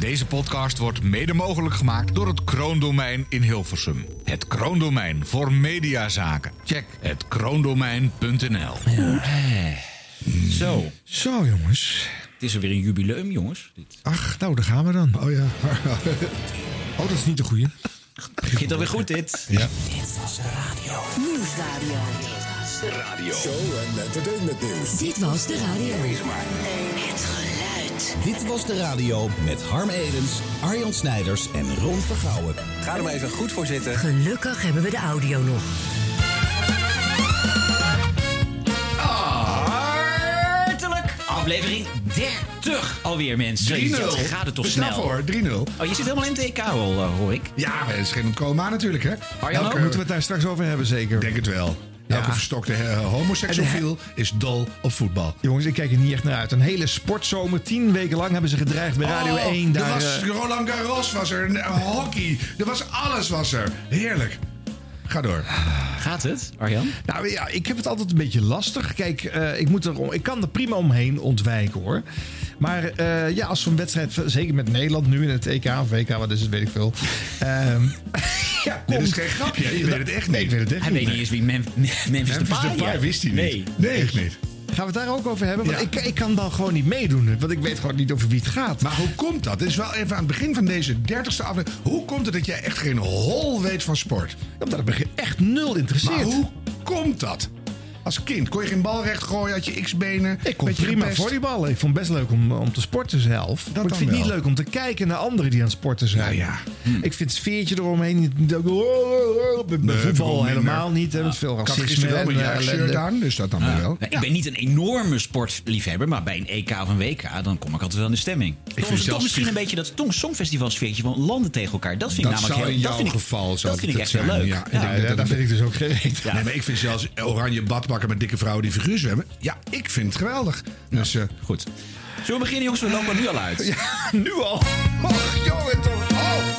Deze podcast wordt mede mogelijk gemaakt door het Kroondomein in Hilversum. Het Kroondomein voor mediazaken. Check het kroondomein.nl. Zo, Zo, jongens. het is er weer een jubileum, jongens. Dit Ach, nou, daar gaan we dan. Oh ja. Oh, dat is niet de goeie. begint alweer goed, dit. ja. Nieuwsradio. Show en entertainment nieuws. Dit was de radio. Het Dit was de radio met Harm Edens, Arjan Snijders en Ron Vergouwen. Ga er maar even goed voor zitten. Gelukkig hebben we de audio nog. Hartelijk aflevering 30 alweer, mensen. 3-0. Wat gaat het toch Snel snel? voor, 3-0. Oh, je zit helemaal in TK al, eh, hoor ik. Ja, maar het is geen ontkomen aan natuurlijk, hè? Arjan ook? Moeten we het daar straks over hebben, zeker? Ik denk het wel. Elke verstokte homoseksueel is dol op voetbal. Jongens, ik kijk er niet echt naar uit. Een hele sportzomer, tien weken lang hebben ze gedreigd bij Radio Oh, 1. Daar, er was eh, Roland Garros was er, hockey, er was alles was er. Heerlijk. Ga door. Gaat het, Arjan? Nou ja, ik heb het altijd een beetje lastig. Kijk, eh, ik, moet er, ik kan er prima omheen ontwijken hoor. Maar eh, ja, als zo'n wedstrijd, zeker met Nederland nu in het EK of WK, wat is het, weet ik veel. Ehm ja, Dit is geen grapje, je weet het echt Nee, niet. ik weet het echt Hij niet. weet niet eens wie Mem Memphis Memphis Depay Depay is. wist hij niet. Nee. Nee, echt niet. Gaan we het daar ook over hebben? Want Ja. ik, ik kan dan gewoon niet meedoen. Want ik weet gewoon niet over wie het gaat. Maar hoe komt dat? Dit is wel even aan het begin van deze dertigste aflevering. Hoe komt het dat jij echt geen hol weet van sport? Omdat het me echt nul interesseert. Maar hoe komt dat? Als kind kon je geen bal recht gooien, had je x-benen. Ik kon prima gepest? volleyballen. Ik vond het best leuk om, om te sporten zelf. maar ik vind het niet wel. leuk om te kijken naar anderen die aan het sporten zijn. Ja, ja. Ik vind het sfeertje eromheen niet... Nee, voetbal helemaal niet. Hè, met veel Ik racisme gisteren wel en aan, dus dat dan wel. Nou, Ik ben niet een enorme sportliefhebber, maar bij een EK of een WK, dan kom ik altijd wel in de stemming. Ik vind toch, misschien een beetje dat tong songfestival sfeertje van landen tegen elkaar. Dat vind ik Dat namelijk heel, in dat jouw vind ik, geval zou dat vind ik het echt heel zijn, leuk. ja. Ik dat het een- vind ik dus ook. Ja. Nee, maar ik vind zelfs oranje badbakken met dikke vrouwen die figuur zwemmen. Ja, ik vind het geweldig. Dus eh, Goed. Zullen we beginnen, jongens? We lopen nu al uit. nu al. Och, jongen toch. Oh.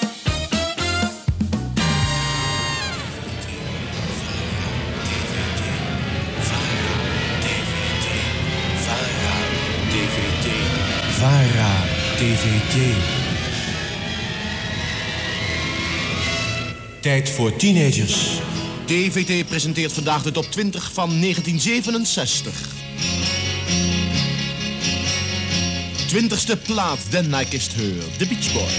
VARA DVD. Tijd voor teenagers. DVT presenteert vandaag de top 20 van 1967. 20ste plaat, Den Nijkist Heur, The Beach Boys.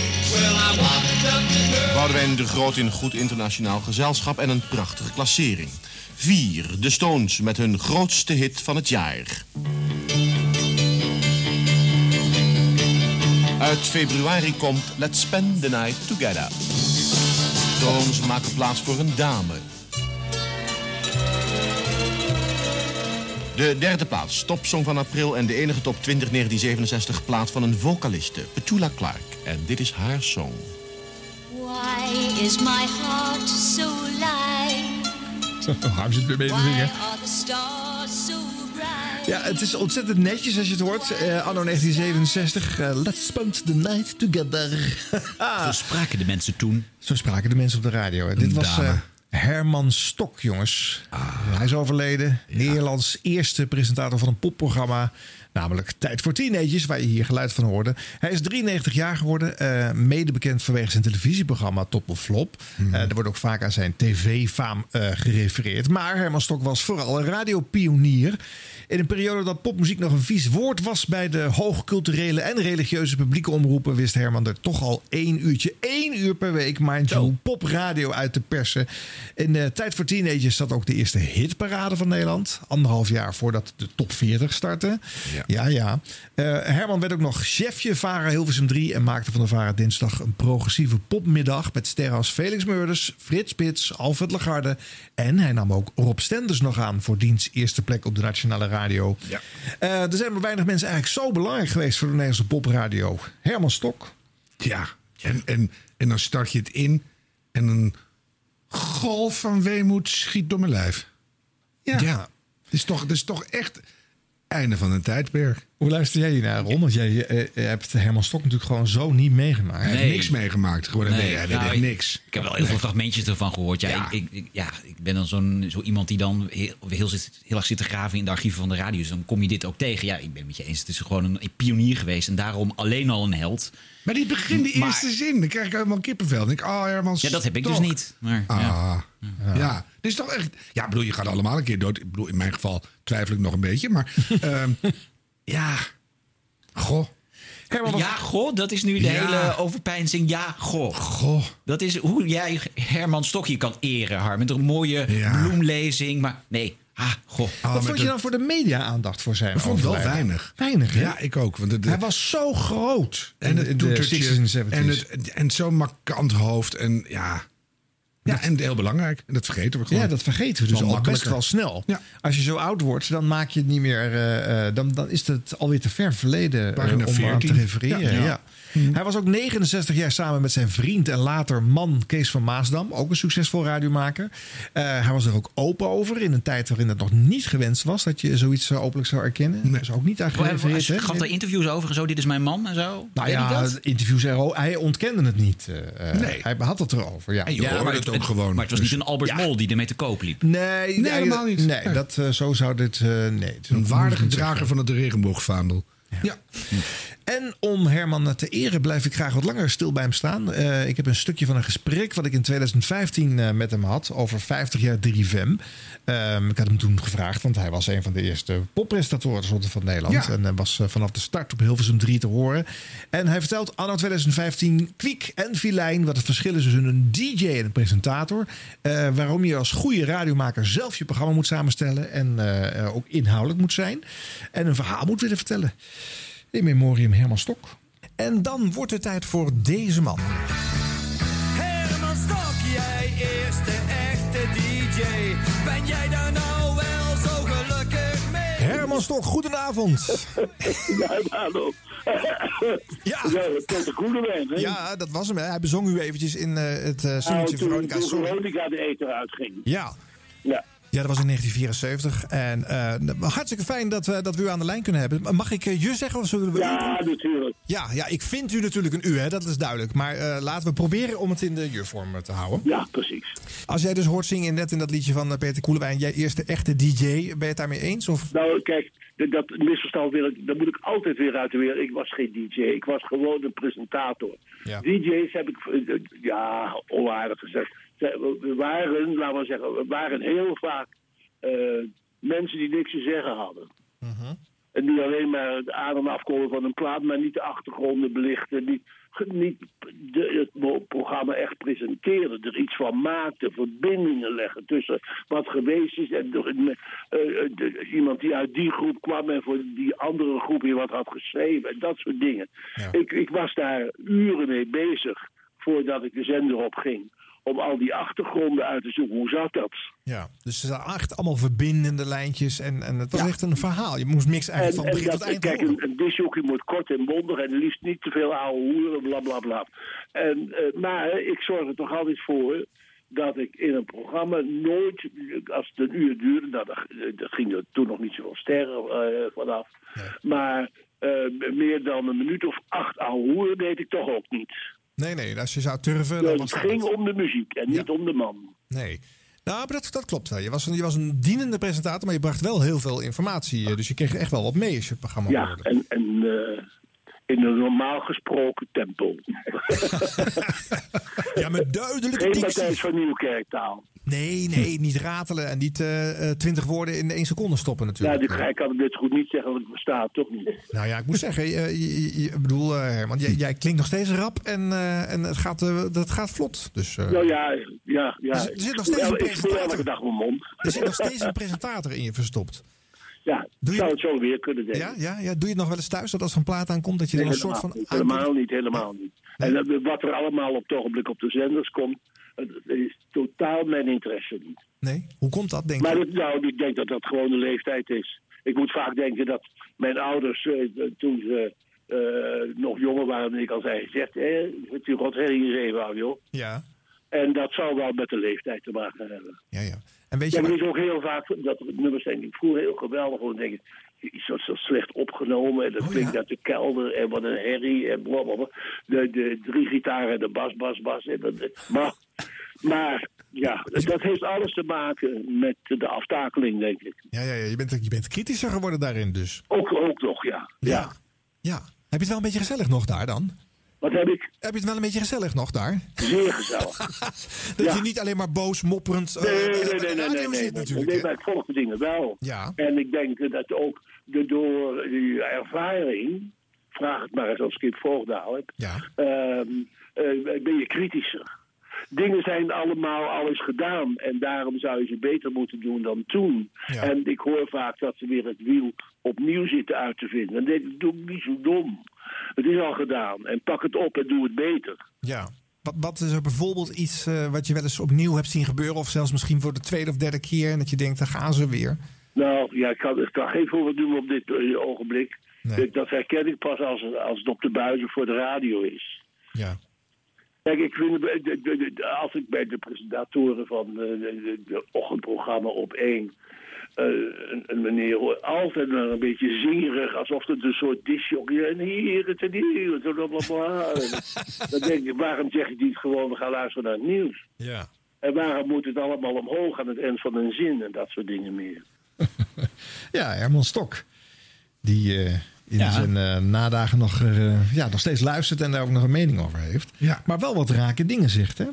Boudewijn de Groot in goed internationaal gezelschap en een prachtige klassering. 4. De Stones met hun grootste hit van het jaar. Uit februari komt Let's Spend the Night Together. Stones maken plaats voor een dame. De derde plaats, topsong van april en de enige top 20 1967 plaat van een vocaliste, Petula Clark. En dit is haar song. Why is my heart so light? Harm zit weer mee te Why zingen. are the stars so bright? Ja, het is ontzettend netjes als je het hoort. Eh, anno 1967. eh, let's spend the night together. Zo spraken de mensen toen. Zo spraken de mensen op de radio. Dit was dame. Herman Stok, jongens. Hij is overleden. Nederlands eerste presentator van een popprogramma. Namelijk Tijd voor Teenagers, waar je hier geluid van hoorde. Hij is 93 jaar geworden. eh, mede bekend vanwege zijn televisieprogramma Top of Flop. Eh, er wordt ook vaak aan zijn tv-faam eh, gerefereerd. Maar Herman Stok was vooral een radiopionier. In een periode dat popmuziek nog een vies woord was bij de hoogculturele en religieuze publieke omroepen, wist Herman er toch al één uurtje, één uur per week, mind you, popradio uit te persen. In de Tijd voor Teenagers zat ook de eerste hitparade van Nederland. Anderhalf jaar voordat de top 40 startte. Ja, ja. Eh, Herman werd ook nog chefje Vara Hilversum 3 en maakte van de Vara dinsdag een progressieve popmiddag met sterren als Felix Meurders, Frits Spits, Alfred Lagarde. En hij nam ook Rob Stenders nog aan voor diens eerste plek op de nationale radio. Ja. Eh, er zijn maar weinig mensen eigenlijk zo belangrijk geweest voor de Nederlandse popradio. Herman Stok. ja, en, en, en dan start je het in en een golf van weemoed schiet door mijn lijf. Ja, Ja. Het, is toch, het is toch echt einde van een tijdperk. Hoe luister jij hier naar, Ron? Want jij eh, hebt Herman Stok natuurlijk gewoon zo niet meegemaakt. Hij heeft Nee. niks meegemaakt. Gewoon, Nee, nee, hij nou, echt ik- niks. Ik heb wel heel veel fragmentjes ervan gehoord. Ja, Ja. Ik, ik, ja ik ben dan zo'n zo iemand die dan heel, heel, zit, heel erg zit te graven in de archieven van de radio. Dus dan kom je dit ook tegen. Ja, ik ben het met je eens. Het is gewoon een pionier geweest en daarom alleen al een held. Maar die begin, die Maar- eerste zin, dan krijg ik helemaal kippenvel. Dan denk ik, oh Herman Ja, dat heb ik dus Stok. niet. Maar, ja. Ah, ja. Dit is toch echt... Ja, ik bedoel, je gaat allemaal een keer dood. Ik bedoel, in mijn geval twijfel ik nog een beetje. Maar ehm, ja, goh, Herman was- Ja, goh, dat is nu de Ja. hele overpeinzing. Ja, goh. goh. Dat is hoe jij Herman Stokje kan eren, Har. Met een mooie Ja. bloemlezing. Maar nee, ah, goh. Ah, Wat vond je dan voor de media-aandacht voor zijn Ik vond het wel overlijden? weinig. Weinig, hè? Ja, ik ook. Want het, Hij was zo groot. en het de- 60s en 70s. en, het, en zo'n markant hoofd. En ja, ja, en heel belangrijk. En dat vergeten we gewoon. Ja, dat vergeten we dus al best wel snel. Ja. Als je zo oud wordt, dan maak je het niet meer. eh, eh, dan, dan is het alweer te ver verleden eh, Pagina om aan 14. te refereren. Ja. Ja. Ja. Hij was ook 69 jaar samen met zijn vriend en later man Kees van Maasdam, ook een succesvol radiomaker. Eh, hij was er ook open over in een tijd waarin het nog niet gewenst was dat je zoiets zo openlijk zou erkennen. Nee. Dat is ook niet aan Hij gerefereerd. gaf daar interviews over en zo. Dit is mijn man en zo. Nou Weet ja, dat? interviews er, hij ontkende het niet. eh, eh, Nee. Hij had het erover. Ja. En je hoorde het ook gewoon. Maar het was Dus niet een Albert Mol die ermee te koop liep. Nee, Nee, helemaal niet. Nee, Nee. Dat, eh, zo zou dit. eh, nee, Een waardige drager van het regenboogvaandel. Ja. En om Herman te eren blijf ik graag wat langer stil bij hem staan. Eh, ik heb een stukje van een gesprek wat ik in 2015 eh, met hem had over 50 jaar 3FM. Ehm, ik had hem toen gevraagd, want hij was een van de eerste poppresentatoren van Nederland. Ja. En eh, was vanaf de start op Hilversum 3 te horen. En hij vertelt anno 2015 kwiek en filijn wat het verschil is tussen een DJ en een presentator. Waarom je als goede radiomaker zelf je programma moet samenstellen en ook inhoudelijk moet zijn. En een verhaal moet willen vertellen. In memoriam Herman Stok. En dan wordt het tijd voor deze man. Herman Stok, jij eerste echte DJ. Ben jij daar nou wel zo gelukkig mee? Herman Stok, goedenavond. Ja, hallo. Ja, Ja, Peter Koelewijn, hè? ja dat was hem. hè. Hij bezong u eventjes in eh, het uh, Nou, zingetje toen, Veronica. toen. Veronica de eten uitging. Ja. Ja. Ja, dat was in 1974. En eh, hartstikke fijn dat we, dat we u aan de lijn kunnen hebben. Mag ik eh, je zeggen of zullen we u? Ja, natuurlijk. Ja, ja, ik vind u natuurlijk een u, hè, dat is duidelijk. Maar eh, laten we proberen om het in de je-vorm te houden. Ja, precies. Als jij dus hoort zingen net in dat liedje van Peter Koelewijn... jij eerste echte DJ, ben je het daarmee eens? Of? Nou, kijk, dat, misverstand wil ik, dat moet ik altijd weer uit de wereld. Ik was geen DJ, ik was gewoon een presentator. Ja. DJ's heb ik, ja, onaardig gezegd. Ze- We waren, laten we zeggen, we waren heel vaak eh, mensen die niks te zeggen hadden. En die alleen maar de adem afkomen van een plaat, maar niet de achtergronden belichten. Niet, niet de, het programma echt presenteren. Er iets van maakten, verbindingen leggen tussen wat geweest is en de, eh, eh, de- iemand die uit die groep kwam en voor die andere groep weer wat had geschreven. En dat soort dingen. Ik, ik was daar uren mee bezig voordat ik de zender op ging. Om al die achtergronden uit te zoeken. Hoe zat dat? Ja, dus ze zijn echt allemaal verbindende lijntjes. En, en het was Ja. echt een verhaal. Je moest mix eigenlijk van En, begin dat, tot eind kijk, een, een disjockey moet kort en bondig en liefst niet te veel ouwe hoeren, bla bla bla. En, eh, maar ik zorg er toch altijd voor dat ik in een programma nooit, als het een uur duurde, nou, dat, dat ging er toen nog niet zoveel sterren eh, vanaf, maar eh, meer dan een minuut of acht ouwe hoeren deed ik toch ook niet. Nee, nee, als je zou Dus was het ging om de muziek en niet om de man. Nee. Nou, maar dat, dat klopt wel. Je was, een, je was een dienende presentator, maar je bracht wel heel veel informatie. eh, Dus je kreeg echt wel wat mee als je het programma Ja, hoorde. en, en eh, in een normaal gesproken tempo. Ja, met duidelijke Geen. Matthijs van Nieuwkerktaal. Nee, nee, niet ratelen en niet eh, eh, twintig woorden in één seconde stoppen Ja, natuurlijk. die, hij kan het net goed niet zeggen, want ik versta het toch niet. Nou ja, ik moet zeggen, je, je- je- ik bedoel, eh, Herman, jij, jij klinkt nog steeds rap en, en het, gaat, dat gaat vlot. Dus Nou ja, ja, ja. Er zit- zit nog steeds een Ja, ik speel presentator. elke dag mijn mond. er zit nog steeds een presentator in je verstopt. Ja, Doe ik je- zou het zo weer kunnen denken. Ja, ja, ja, doe je het nog wel eens thuis dat als er een plaat aankomt dat je er een soort van niet, helemaal niet, helemaal niet. En dat- wat er allemaal op het ogenblik op de zenders komt, dat is totaal mijn interesse niet. Nee? Hoe komt dat, denk Maar je? dat, nou, ik denk dat dat gewoon de leeftijd is. Ik moet vaak denken dat mijn ouders, eh, toen ze eh, nog jonger waren ik al zei, zegt, hé, het u God herrie zeven joh. Ja, En dat zal wel met de leeftijd te maken hebben. ja, ja. En weet Ja, je, maar het is ook heel vaak dat er nummers denk ik vroeger heel geweldig. Gewoon denk ik, wat zo slecht opgenomen. En dat klinkt uit de kelder en wat een herrie en blablabla. De, de drie gitaren en de bas, bas, bas. En dat, maar, maar ja, dat heeft alles te maken met de aftakeling, denk ik. Ja, ja, ja je, bent, je bent kritischer geworden daarin dus. Ook, ook nog, ja. ja. Ja. Heb je het wel een beetje gezellig nog daar dan? Wat heb ik? Heb je het wel een beetje gezellig nog daar? Zeer gezellig. Dat Ja. je niet alleen maar boos, mopperend... eh, Nee, nee, nee, de nee, nee, nee, nee, nee, natuurlijk. nee, hè? maar ik volg de dingen wel. Ja. En ik denk dat ook de, door die ervaring, vraag het maar eens als Kip Voogdaal heb, Ja. ehm, eh, ben je kritischer. Dingen zijn allemaal al eens gedaan en daarom zou je ze beter moeten doen dan toen. Ja. En ik hoor vaak dat ze weer het wiel opnieuw zitten uit te vinden. En dit doe ik niet zo dom. Het is al gedaan en pak het op en doe het beter. Ja. Wat, wat is er bijvoorbeeld iets eh, wat je wel eens opnieuw hebt zien gebeuren... of zelfs misschien voor de tweede of derde keer... en dat je denkt, daar gaan ze weer. Nou, ja, ik kan, ik kan geen voorbeeld doen op dit eh, ogenblik. Nee. Dat- herken ik pas als, als het op de buizen voor de radio is. Ja. Kijk, ik vind, als ik bij de presentatoren van eh, de, de, de ochtendprogramma op één... eh, een, een meneer altijd maar een beetje zingerig, alsof het een soort disjockey en hier het en hier het en bla, bla, bla. Dan denk ik, waarom zeg je niet gewoon, we gaan luisteren naar het nieuws? Ja. En waarom moet het allemaal omhoog aan het eind van een zin en dat soort dingen meer? Ja, Herman Stok. Die eh, in Ja. zijn eh, nadagen nog, eh, ja, nog steeds luistert en daar ook nog een mening over heeft. Ja. Maar wel wat rake dingen zegt, hè?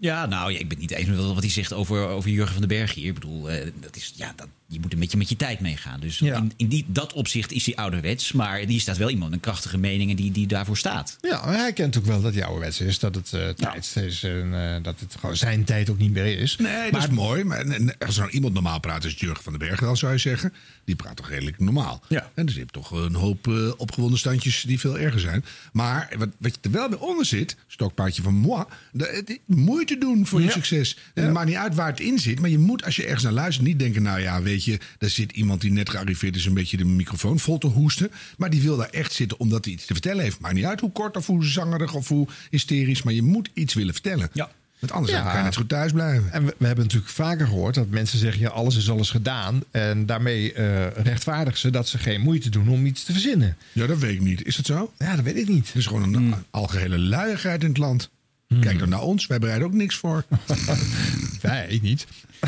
Ja, nou, ja, ik ben niet eens met wat hij zegt over, over Jurgen van den Berg hier. Ik bedoel, eh, dat is, ja, dat, je moet een beetje met je tijd meegaan. Dus Ja. in, in die, dat opzicht is hij ouderwets. Maar die staat wel iemand een krachtige mening en die, die daarvoor staat. Ja, maar hij kent ook wel dat hij ouderwets is. Dat het eh, tijd is en eh, dat het gewoon zijn tijd ook niet meer is. Nee, dat is mooi. Maar als er nou iemand normaal praat, is Jurgen van den Berg dan, zou je zeggen. Die praat toch redelijk normaal. Ja. En dus je hebt toch een hoop eh, opgewonden standjes die veel erger zijn. Maar wat, wat er wel bij onder zit, stokpaardje van moi, de, moeite doen voor je succes. En het maakt niet uit waar het in zit, maar je moet als je ergens naar luistert niet denken, nou ja, weet je, daar zit iemand die net gearriveerd is een beetje de microfoon vol te hoesten. Maar die wil daar echt zitten omdat hij iets te vertellen heeft. Maakt niet uit hoe kort of hoe zangerig of hoe hysterisch, maar je moet iets willen vertellen. Ja. Want anders Ja. kan je net zo goed thuis blijven. En we, we hebben natuurlijk vaker gehoord dat mensen zeggen: ja, alles is alles gedaan. En daarmee eh rechtvaardigen ze dat ze geen moeite doen om iets te verzinnen. Ja, dat weet ik niet. Is het zo? Ja, dat weet ik niet. Het is gewoon een algehele luiigheid in het land. Kijk dan naar ons, wij bereiden ook niks voor. Wij niet.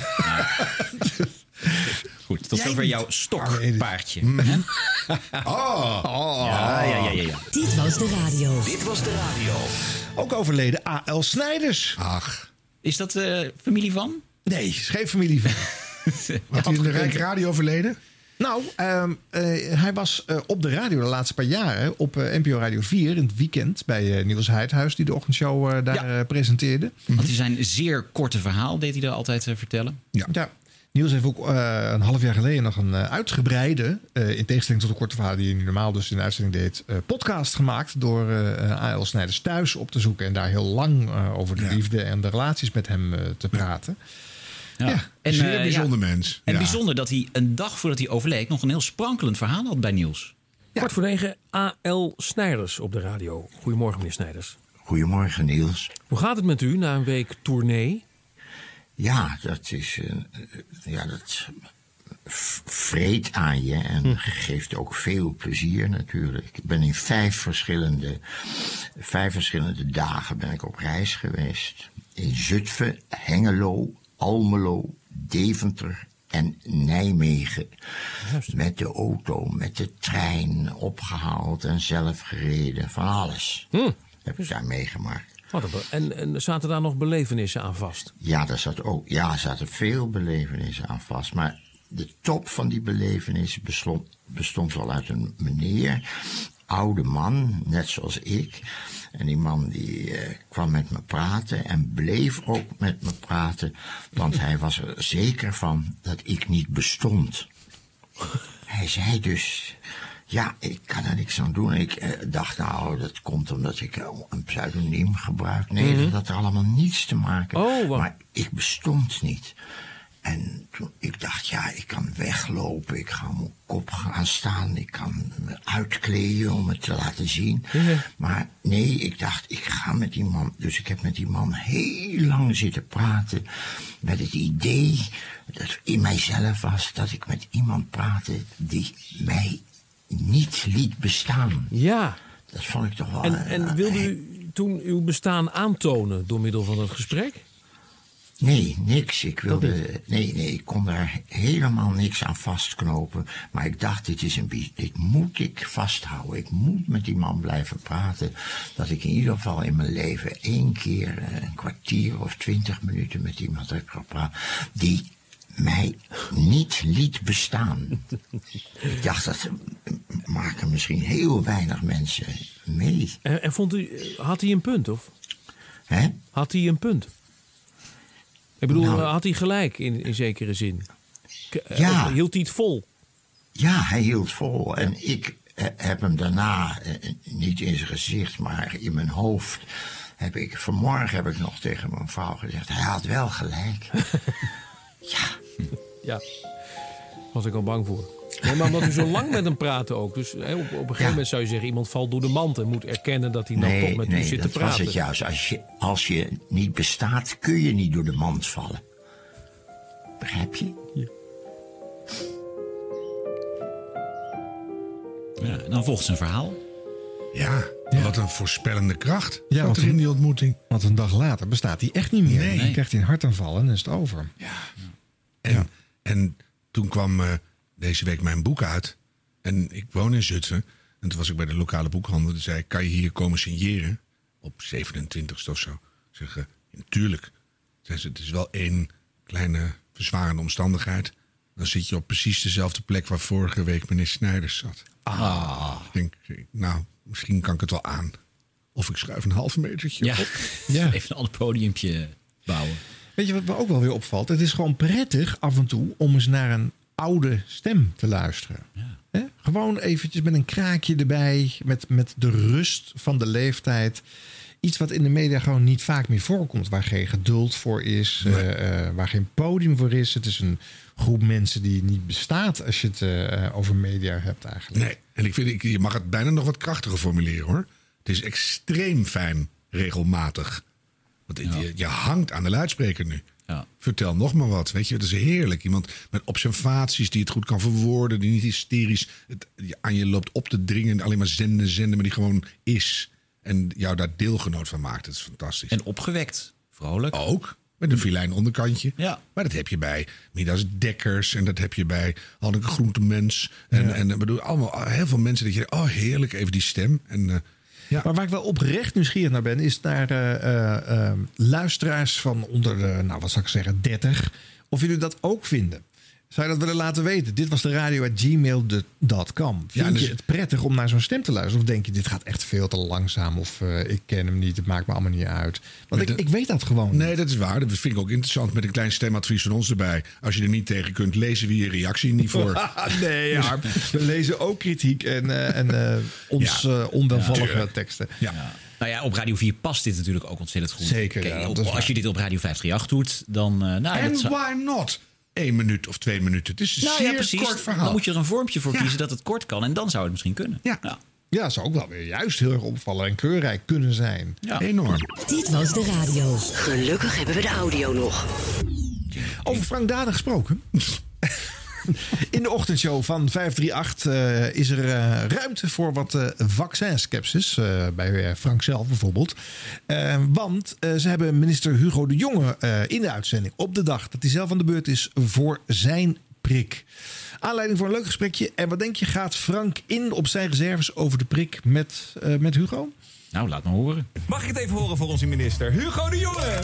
Goed, tot zover jouw stokpaardje. Mm. hè? Oh. Ja, ja, ja, ja, ja. Dit was de radio. Dit was de radio. Ook overleden A.L. Snijders. Ach, Is dat eh, familie van? Nee, is geen familie van. had hij in de Rijke Radio verleden? Nou, ehm, eh, hij was eh, op de radio de laatste paar jaren op eh, NPO Radio 4 in het weekend bij eh, Niels Heidhuis, die de ochtendshow eh, daar Ja. eh, presenteerde. Want hij zijn zeer korte verhaal deed hij er altijd eh, vertellen. Ja. Ja. Niels heeft ook eh, een half jaar geleden nog een eh, uitgebreide, eh, in tegenstelling tot de korte verhalen die hij normaal dus in de uitzending deed, eh, podcast gemaakt door eh A.L. Snijders thuis op te zoeken en daar heel lang eh, over de Ja. liefde en de relaties met hem eh, te praten. Ja, En, Zeer bijzonder ja. mens. En Ja. bijzonder dat hij een dag voordat hij overleed nog een heel sprankelend verhaal had bij Niels. Kwart voor negen, A.L. Snijders op de radio. Goedemorgen, meneer Snijders. Goedemorgen Niels. Hoe gaat het met u na een week tournee? Ja, dat is. eh, ja, dat vreet aan je en geeft ook veel plezier natuurlijk. Ik ben in vijf verschillende, vijf verschillende dagen ben ik op reis geweest. In Zutphen, Hengelo, Almelo, Deventer en Nijmegen. Met de auto, met de trein, opgehaald en zelf gereden. Van alles heb ik daar meegemaakt. En, en zaten daar nog belevenissen aan vast? Ja, daar zat ook, ja, er zaten veel belevenissen aan vast. Maar de top van die belevenissen bestond, bestond wel uit een meneer, oude man, net zoals ik. En die man die eh, kwam met me praten en bleef ook met me praten, want hij was er zeker van dat ik niet bestond. Hij zei dus, ja, ik kan er niks aan doen. Ik eh, dacht, nou, dat komt omdat ik eh, een pseudoniem gebruik. Nee, dat had er allemaal niets te maken. Oh, maar ik bestond niet. En toen, ik dacht, ja, ik kan weglopen, ik ga mijn kop gaan staan, ik kan me uitkleden om het te laten zien. Maar nee, ik dacht, ik ga met die man. Dus ik heb met die man heel lang zitten praten. Met het idee dat in mijzelf was dat ik met iemand praatte die mij niet liet bestaan. Ja. Dat vond ik toch wel. En, eh, en wilde u toen uw bestaan aantonen door middel van het gesprek? Nee, niks. Ik wilde. Nee, nee, ik kon daar helemaal niks aan vastknopen. Maar ik dacht, dit, is een, dit moet ik vasthouden. Ik moet met die man blijven praten. Dat ik in ieder geval in mijn leven één keer eh, een kwartier of twintig minuten met iemand heb gepraat. Die mij niet liet bestaan. ik dacht, dat maken misschien heel weinig mensen mee. En, en vond u, had hij een punt, of? Hè? Had hij een punt? Ik bedoel, Nou. had hij gelijk in, in zekere zin? K- eh, Ja. of hield hij het vol? Ja, hij hield vol. En ik eh, heb hem daarna, eh, niet in zijn gezicht, maar in mijn hoofd. Heb ik, vanmorgen heb ik nog tegen mijn vrouw gezegd: hij had wel gelijk. Ja, was ik al bang voor. Nee, maar omdat u zo lang met hem praatte ook. Dus hè, op, op een gegeven moment zou je zeggen... iemand valt door de mand en moet erkennen dat hij nou nee, toch met u nee, zit dat te was praten. het juist. Als je, als je niet bestaat, kun je niet door de mand vallen. Begrijp je? Ja, en dan volgt zijn verhaal. Ja, wat een voorspellende kracht. Ja, want er in die ontmoeting. Want een dag later bestaat hij echt niet meer. Nee. Dan krijgt hij een hartaanval en is het over. En, en toen kwam eh, deze week mijn boek uit. En ik woon in Zutphen. En toen was ik bij de lokale boekhandel. Die zei, kan je hier komen signeren? Op 27 of zo. Ik zeg, eh, natuurlijk. Zei ze, het is wel één kleine verzwarende omstandigheid. Dan zit je op precies dezelfde plek waar vorige week meneer Snijders zat. Ah. Ik denk, nou, misschien kan ik het wel aan. Of ik schuif een half metertje Ja, op. Ja. even een ander podiumpje bouwen. Weet je wat me ook wel weer opvalt? Het is gewoon prettig af en toe om eens naar een oude stem te luisteren. Hè? Gewoon eventjes met een kraakje erbij, met, met de rust van de leeftijd. Iets wat in de media gewoon niet vaak meer voorkomt. Waar geen geduld voor is, eh, eh, waar geen podium voor is. Het is een groep mensen die niet bestaat als je het eh, over media hebt eigenlijk. Nee, en ik vind, ik, je mag het bijna nog wat krachtiger formuleren hoor. Het is extreem fijn, regelmatig. Want je, je hangt aan de luidspreker nu. Ja. Vertel nog maar wat. Weet je, het is heerlijk. Iemand met observaties die het goed kan verwoorden, die niet hysterisch het, aan je loopt op te dringen. Alleen maar zenden, zenden, maar die gewoon is. En jou daar deelgenoot van maakt. Dat is fantastisch. En opgewekt. Vrolijk. Ook. Met een filijn onderkantje. Ja. Maar dat heb je bij Midas Dekkers. En dat heb je bij Hanneke Groentemens. En, en ik bedoel, allemaal heel veel mensen dat je... Oh, heerlijk, even die stem. En, eh, ja. Maar waar ik wel oprecht nieuwsgierig naar ben, is naar eh, eh, luisteraars van onder de, nou wat zou ik zeggen, 30. Of jullie dat ook vinden. Zou je dat willen laten weten? Dit was de radio at gmail.com. Vind Ja, dus- je het prettig om naar zo'n stem te luisteren? Of denk je, dit gaat echt veel te langzaam? Of eh, ik ken hem niet, het maakt me allemaal niet uit. Want ik, ik weet dat gewoon Nee, dat is waar. Dat vind ik ook interessant met een klein stemadvies van ons erbij. Als je er niet tegen kunt, lezen we je reactie niet voor. nee, Harm. We lezen ook kritiek en, eh, en eh, ons Ja. onwelvallige teksten. Ja. Nou ja, op Radio 4 past dit natuurlijk ook ontzettend goed. Zeker, Kijk, ja, op- als je dit op Radio 538 doet, dan... eh, nou, En why not? Eén minuut of twee minuten. Het is een nou zeer ja, precies. kort verhaal. Dan moet je er een vormpje voor Ja. kiezen dat het kort kan. En dan zou het misschien kunnen. Ja. Ja. Ja, zou ook wel weer juist heel erg opvallen en kleurrijk kunnen zijn. Ja. Enorm. Dit was de radio. Gelukkig hebben we de audio nog. Over Frank Daden gesproken. In de ochtendshow van 538 eh, is er eh, ruimte voor wat eh vaccinskepsis. eh, bij Frank zelf bijvoorbeeld. Want eh, ze hebben minister Hugo de Jonge eh, in de uitzending op de dag dat hij zelf aan de beurt is voor zijn prik. Aanleiding voor een leuk gesprekje. En wat denk je, gaat Frank in op zijn reserves over de prik met, eh, met Hugo? Nou, laat maar horen. Mag ik het even horen voor onze minister? Hugo de Jonge!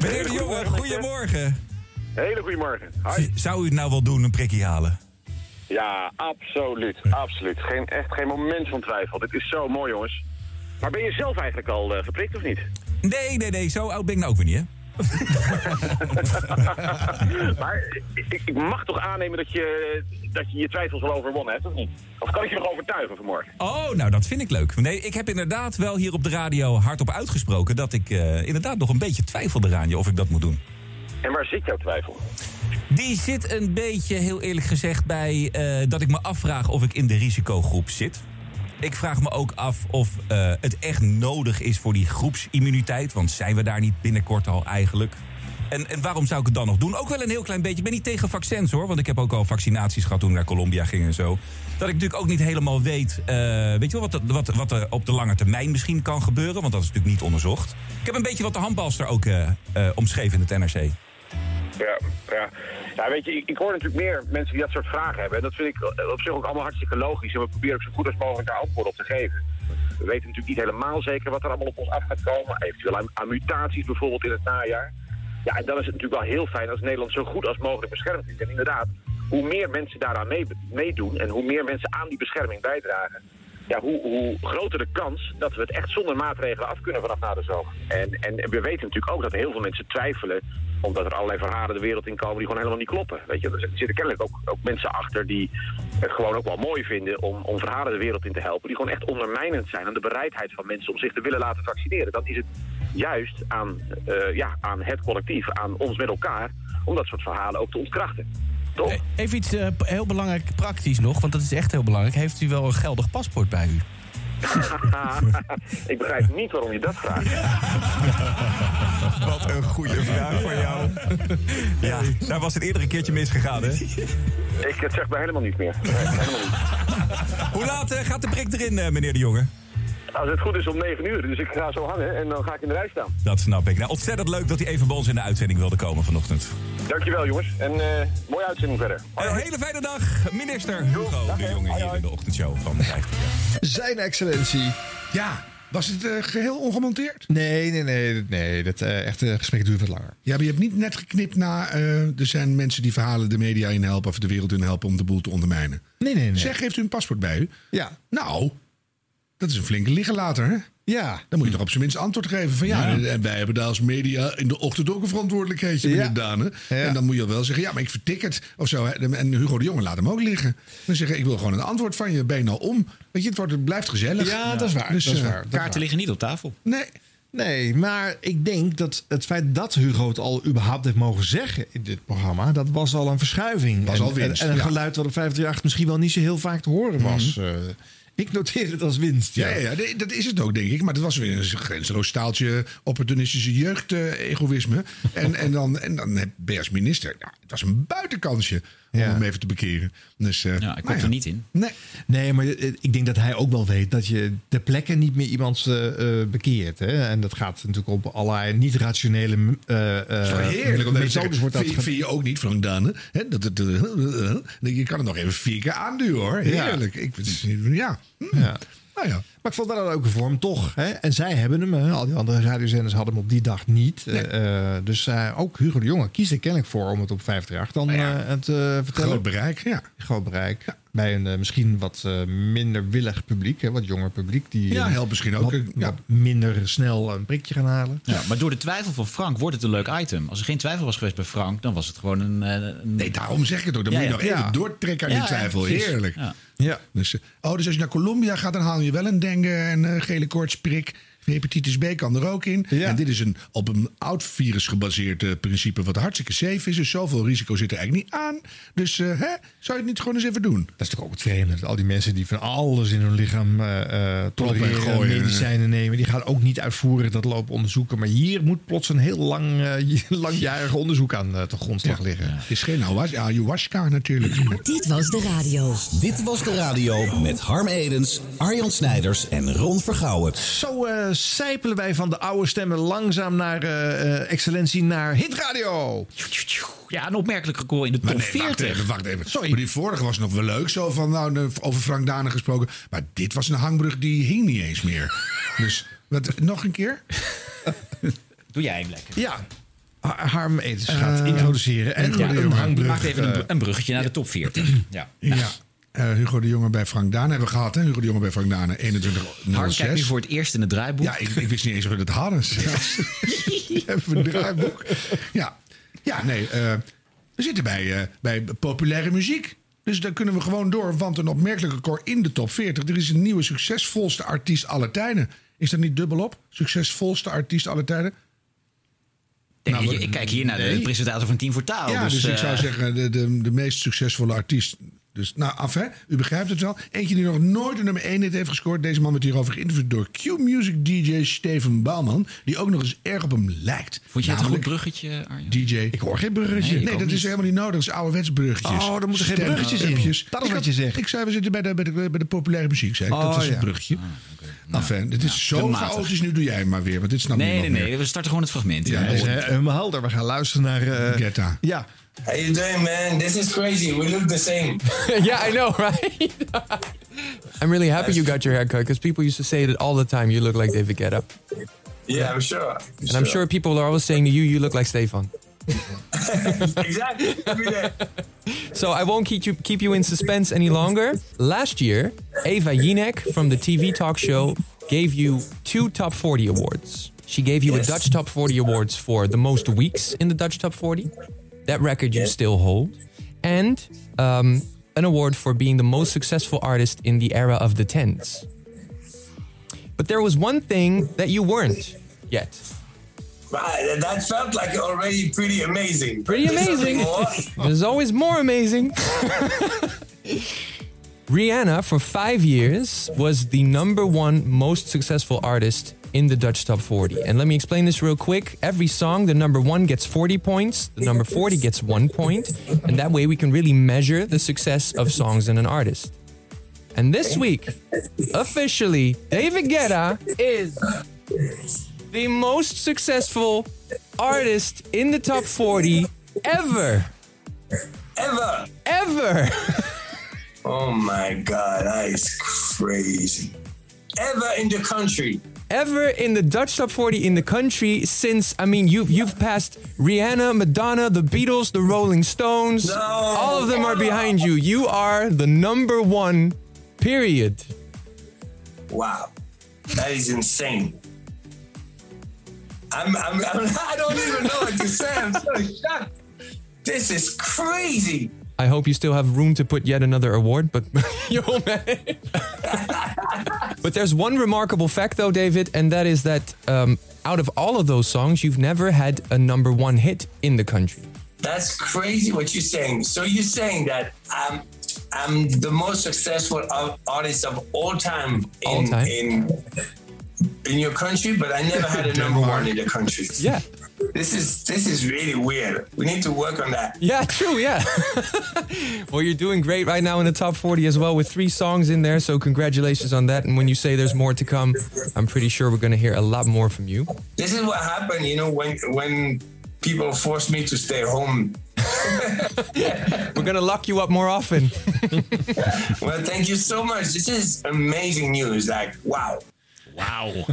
Meneer de Jonge, goedemorgen. Hele goedemorgen. Zou u het nou wel doen, een prikkie halen? Ja, absoluut. Absoluut. Geen, echt geen moment van twijfel. Dit is zo mooi, jongens. Maar ben je zelf eigenlijk al eh, geprikt of niet? Nee, nee, nee, zo oud ben ik nou ook weer niet, hè? maar ik, ik mag toch aannemen dat je, dat je je twijfels wel overwonnen hebt, of niet? Of kan ik je nog overtuigen vanmorgen? Oh, nou, dat vind ik leuk. Nee, ik heb inderdaad wel hier op de radio hardop uitgesproken... dat ik eh, inderdaad nog een beetje twijfelde aan je of ik dat moet doen. En waar zit jouw twijfel? Die zit een beetje, heel eerlijk gezegd, bij eh, dat ik me afvraag of ik in de risicogroep zit. Ik vraag me ook af of eh, het echt nodig is voor die groepsimmuniteit. Want zijn we daar niet binnenkort al eigenlijk? En, en waarom zou ik het dan nog doen? Ook wel een heel klein beetje. Ik ben niet tegen vaccins hoor. Want ik heb ook al vaccinaties gehad toen ik naar Colombia ging en zo. Dat ik natuurlijk ook niet helemaal weet. eh, weet je wel, wat, wat, wat er op de lange termijn misschien kan gebeuren. Want dat is natuurlijk niet onderzocht. Ik heb een beetje wat de handbalster ook omschreven in het NRC. Ja, ja. ja weet je, ik, ik hoor natuurlijk meer mensen die dat soort vragen hebben. En dat vind ik op zich ook allemaal hartstikke logisch. En we proberen ook zo goed als mogelijk daar antwoord op te geven. We weten natuurlijk niet helemaal zeker wat er allemaal op ons af gaat komen. Eventueel aan, mutaties bijvoorbeeld in het najaar. Ja, en dan is het natuurlijk wel heel fijn als Nederland zo goed als mogelijk beschermd is. En inderdaad, hoe meer mensen daaraan mee- meedoen en hoe meer mensen aan die bescherming bijdragen, ja, hoe, hoe groter de kans dat we het echt zonder maatregelen af kunnen vanaf na de zomer. En, en we weten natuurlijk ook dat heel veel mensen twijfelen omdat er allerlei verhalen de wereld in komen die gewoon helemaal niet kloppen. Weet je, er zitten kennelijk ook, ook mensen achter die het gewoon ook wel mooi vinden om, om verhalen de wereld in te helpen. Die gewoon echt ondermijnend zijn aan de bereidheid van mensen om zich te willen laten vaccineren. Dan is het juist aan, eh, ja, aan het collectief, aan ons met elkaar, om dat soort verhalen ook te ontkrachten. Toch? Even iets eh, heel belangrijk praktisch nog, want dat is echt heel belangrijk. Heeft u wel een geldig paspoort bij u? Ik begrijp niet waarom je dat vraagt. Wat een goede vraag van jou. Ja, daar was het eerder een keertje misgegaan, hè? Ik, het zegt mij helemaal niet meer. Nee, helemaal niet. Hoe laat eh, gaat de prik erin, eh, meneer de Jonge? Als het goed is om 9 uur, dus ik ga zo hangen en dan ga ik in de rij staan. Dat snap ik. Nou, ontzettend leuk dat hij even bij ons in de uitzending wilde komen vanochtend. Dankjewel jongens en eh, mooie uitzending verder. Een hele fijne dag, minister Hugo de Jonge hier in de ochtendshow van de 50 Zijn excellentie. Ja, was het eh, geheel ongemonteerd? Nee, nee, nee. nee dat eh, echte gesprek duurt wat langer. Ja, maar je hebt niet net geknipt na... eh, er zijn mensen die verhalen de media in helpen... of de wereld in helpen om de boel te ondermijnen. Nee, nee, nee. Zeg, heeft u een paspoort bij u? Ja. Nou, dat is een flinke liggen later, hè? Ja. Dan moet je toch op zijn minst antwoord geven van ja, Ja. en wij hebben daar als media in de ochtend ook een verantwoordelijkheidje, meneer Ja. Dane. Ja. En dan moet je wel zeggen, ja, maar ik vertik het of zo. hè. En Hugo de Jonge laat hem ook liggen. Dan zeggen, ik wil gewoon een antwoord van je, ben je nou om? Weet je, het, wordt, het blijft gezellig. Ja, dat is waar. Dus, dat is eh, waar. dat waar. liggen niet op tafel. Nee. Nee, maar ik denk dat het feit dat Hugo het al überhaupt heeft mogen zeggen in dit programma, dat was al een verschuiving. Was en, al winst, En, en een ja. geluid wat op 538 misschien wel niet zo heel vaak te horen was. Eh, ik noteer het als winst. Ja, ja, dat is het ook, denk ik. Maar dat was weer een grenzeloos staaltje opportunistische jeugd-egoïsme. en, en, dan, en dan ben je als minister... Ja, het was een buitenkansje om hem even te bekeren. Dus, ja, ik kom er niet in. Nee. Nee, maar eh, ik denk dat hij ook wel weet dat je ter plekke niet meer iemand eh, eh, bekeert. Hè? En dat gaat natuurlijk op allerlei niet-rationele eh eh, Dat wel heerlijk methodes wordt dat vind, je ook niet, Frank Dane? Hè, dat, het, eh, je kan het nog even vier keer aanduwen, hoor. Ja. Heerlijk. Ik, ja. Hm. Ja. Nou ja. Maar ik vond dat een leuke vorm, toch? Hè? En zij hebben hem, hè? al die andere radiozenders hadden hem op die dag niet. Eh, eh, dus eh, ook Hugo de Jonge kiest er kennelijk voor om het op 538 dan eh, het eh, vertellen. Groot bereik, ja. Groot bereik. Bij een misschien wat minder willig publiek, hè? wat jonger publiek. Die Ja, helpt misschien ook, Wat, ja. wat minder snel een prikje gaan halen. Ja, maar door de twijfel van Frank wordt het een leuk item. Als er geen twijfel was geweest bij Frank, dan was het gewoon een... een... Nee, daarom zeg ik het ook. Dan Ja, moet je ja. nog even Ja. doortrekken aan die Ja, ja, twijfel. Heerlijk. Ja. Ja. Dus, eh, oh, dus als je naar Colombia gaat, dan haal je wel een dengue en gele koortsprik. Hepatitis B kan er ook in. En dit is een, op een oud virus gebaseerd eh, principe wat hartstikke safe is. Dus zoveel risico zit er eigenlijk niet aan. Dus eh, hè, zou je het niet gewoon eens even doen? Dat is natuurlijk ook het vreemde. dat Al die mensen die van alles in hun lichaam eh eh, tolereren, en gooien. medicijnen nemen, die gaan ook niet uitvoerig dat lopen onderzoeken. Maar hier moet plots een heel lang, langjarig onderzoek aan de grondslag liggen. Het is geen ayahuas- ayahuasca natuurlijk. Dit was de radio. Dit was de radio met Harm Edens, Arjan Snijders en Ron Vergouwen. Zo eh sijpelen wij van de oude stemmen langzaam naar eh, eh, excellentie naar hitradio. Ja, een opmerkelijk record in de top Maar nee, 40. wacht even, wacht even. Maar die vorige was nog wel leuk, zo van, nou, over Frank Dane gesproken. Maar dit was een hangbrug die hing niet eens meer. Dus, wat, nog een keer? Doe jij hem lekker. Ja. Ha- Harm Edens gaat Eh, introduceren. En een hangbrug. Maakt even een, eh, een bruggetje naar de top 40. Ja. Ja. Eh, Hugo de Jonge bij Frank Dane hebben we gehad, hè? Hugo de Jonge bij Frank Dane, 2106. Harm kijkt nu voor het eerst in het draaiboek. Ja, ik, ik wist niet eens of we dat hadden. Hebben we een draaiboek? Ja, ja nee. eh, we zitten bij, eh, bij populaire muziek. Dus daar kunnen we gewoon door, want een opmerkelijk record in de top 40. Er is een nieuwe succesvolste artiest aller tijden. Is dat niet dubbelop? Succesvolste artiest aller tijden? Denk, Nou, ik, ik kijk hier naar de presentator van Team voor Taal. Ja, dus, ik eh, zou zeggen, de, de, de meest succesvolle artiest. Dus, nou, af hè, u begrijpt het wel. Eentje die nog nooit een nummer 1 hit heeft gescoord. Deze man werd hierover geïnterviewd door Q-Music DJ Steven Bouwman. Die ook nog eens erg op hem lijkt. Vond je het een goed bruggetje, Arjen? DJ. Ik hoor geen bruggetje. Nee, Nee, ik dat is niet. helemaal niet nodig. Dat is ouderwets bruggetjes. Oh, er moeten geen bruggetjes in. Dat is Ik wat je zegt. Ik zei, we zitten bij de, bij de, bij de populaire muziek, zei ik. Oh, dat was ja. het bruggetje. Nou, fijn. Dit is zo matig. chaotisch. Nu doe jij hem maar weer, want dit snapt Nee, nee, niemand nee. meer. We starten gewoon het fragment. Ja, is eh, helemaal helder. We gaan luisteren naar... eh, Getta. Ja. How you doing, man? This is crazy. We look the same. yeah, I know, right? I'm really happy you got your haircut because people used to say that all the time. You look like David Guetta, Yeah, I'm sure. and I'm sure people are always saying to you, "You look like Stefan." exactly. So I won't keep you keep you in suspense any longer. Last year, Eva Jinek from the TV talk show gave you two top 40 awards. She gave you Yes. a Dutch top 40 awards for the most weeks in the Dutch top 40. That record you still hold, and um, an award for being the most successful artist in the era of the tens. But there was one thing that you weren't yet. Right, that felt like already pretty amazing. Pretty amazing. more. There's always more amazing. Rihanna, for five years, was the number one most successful artist in the Dutch Top 40. And let me explain this real quick. Every song, the number one gets 40 points, the number 40 gets one point. And that way we can really measure the success of songs in an artist. And this week, officially, David Guetta is the most successful artist in the top 40 ever. Ever. Ever. Oh my God, that is crazy. Ever in the country. Ever in the Dutch top 40 in the country since I mean you've you've passed Rihanna, Madonna, the Beatles, the Rolling Stones. All of them are behind you. You are the number one. Period. Wow, that is insane. I'm, I'm, I'm, I don't even know what to say. I'm so shocked. This is crazy. I hope you still have room to put yet another award, but you'll manage. but there's one remarkable fact, though, David, and that is that um, out of all of those songs, you've never had a number one hit in the country. That's crazy what you're saying. So you're saying that I'm I'm the most successful artist of all time in All time. in in your country, but I never had a number one in the country. Yeah. This is this is really weird. We need to work on that. Yeah, true, yeah. well, you're doing great right now in the top 40 as well with three songs in there, so congratulations on that. And when you say there's more to come, I'm pretty sure we're going to hear a lot more from you. This is what happened, you know, when when people force me to stay home. We're going to lock you up more often. Well, thank you so much. This is amazing news. Like, wow. Wauw.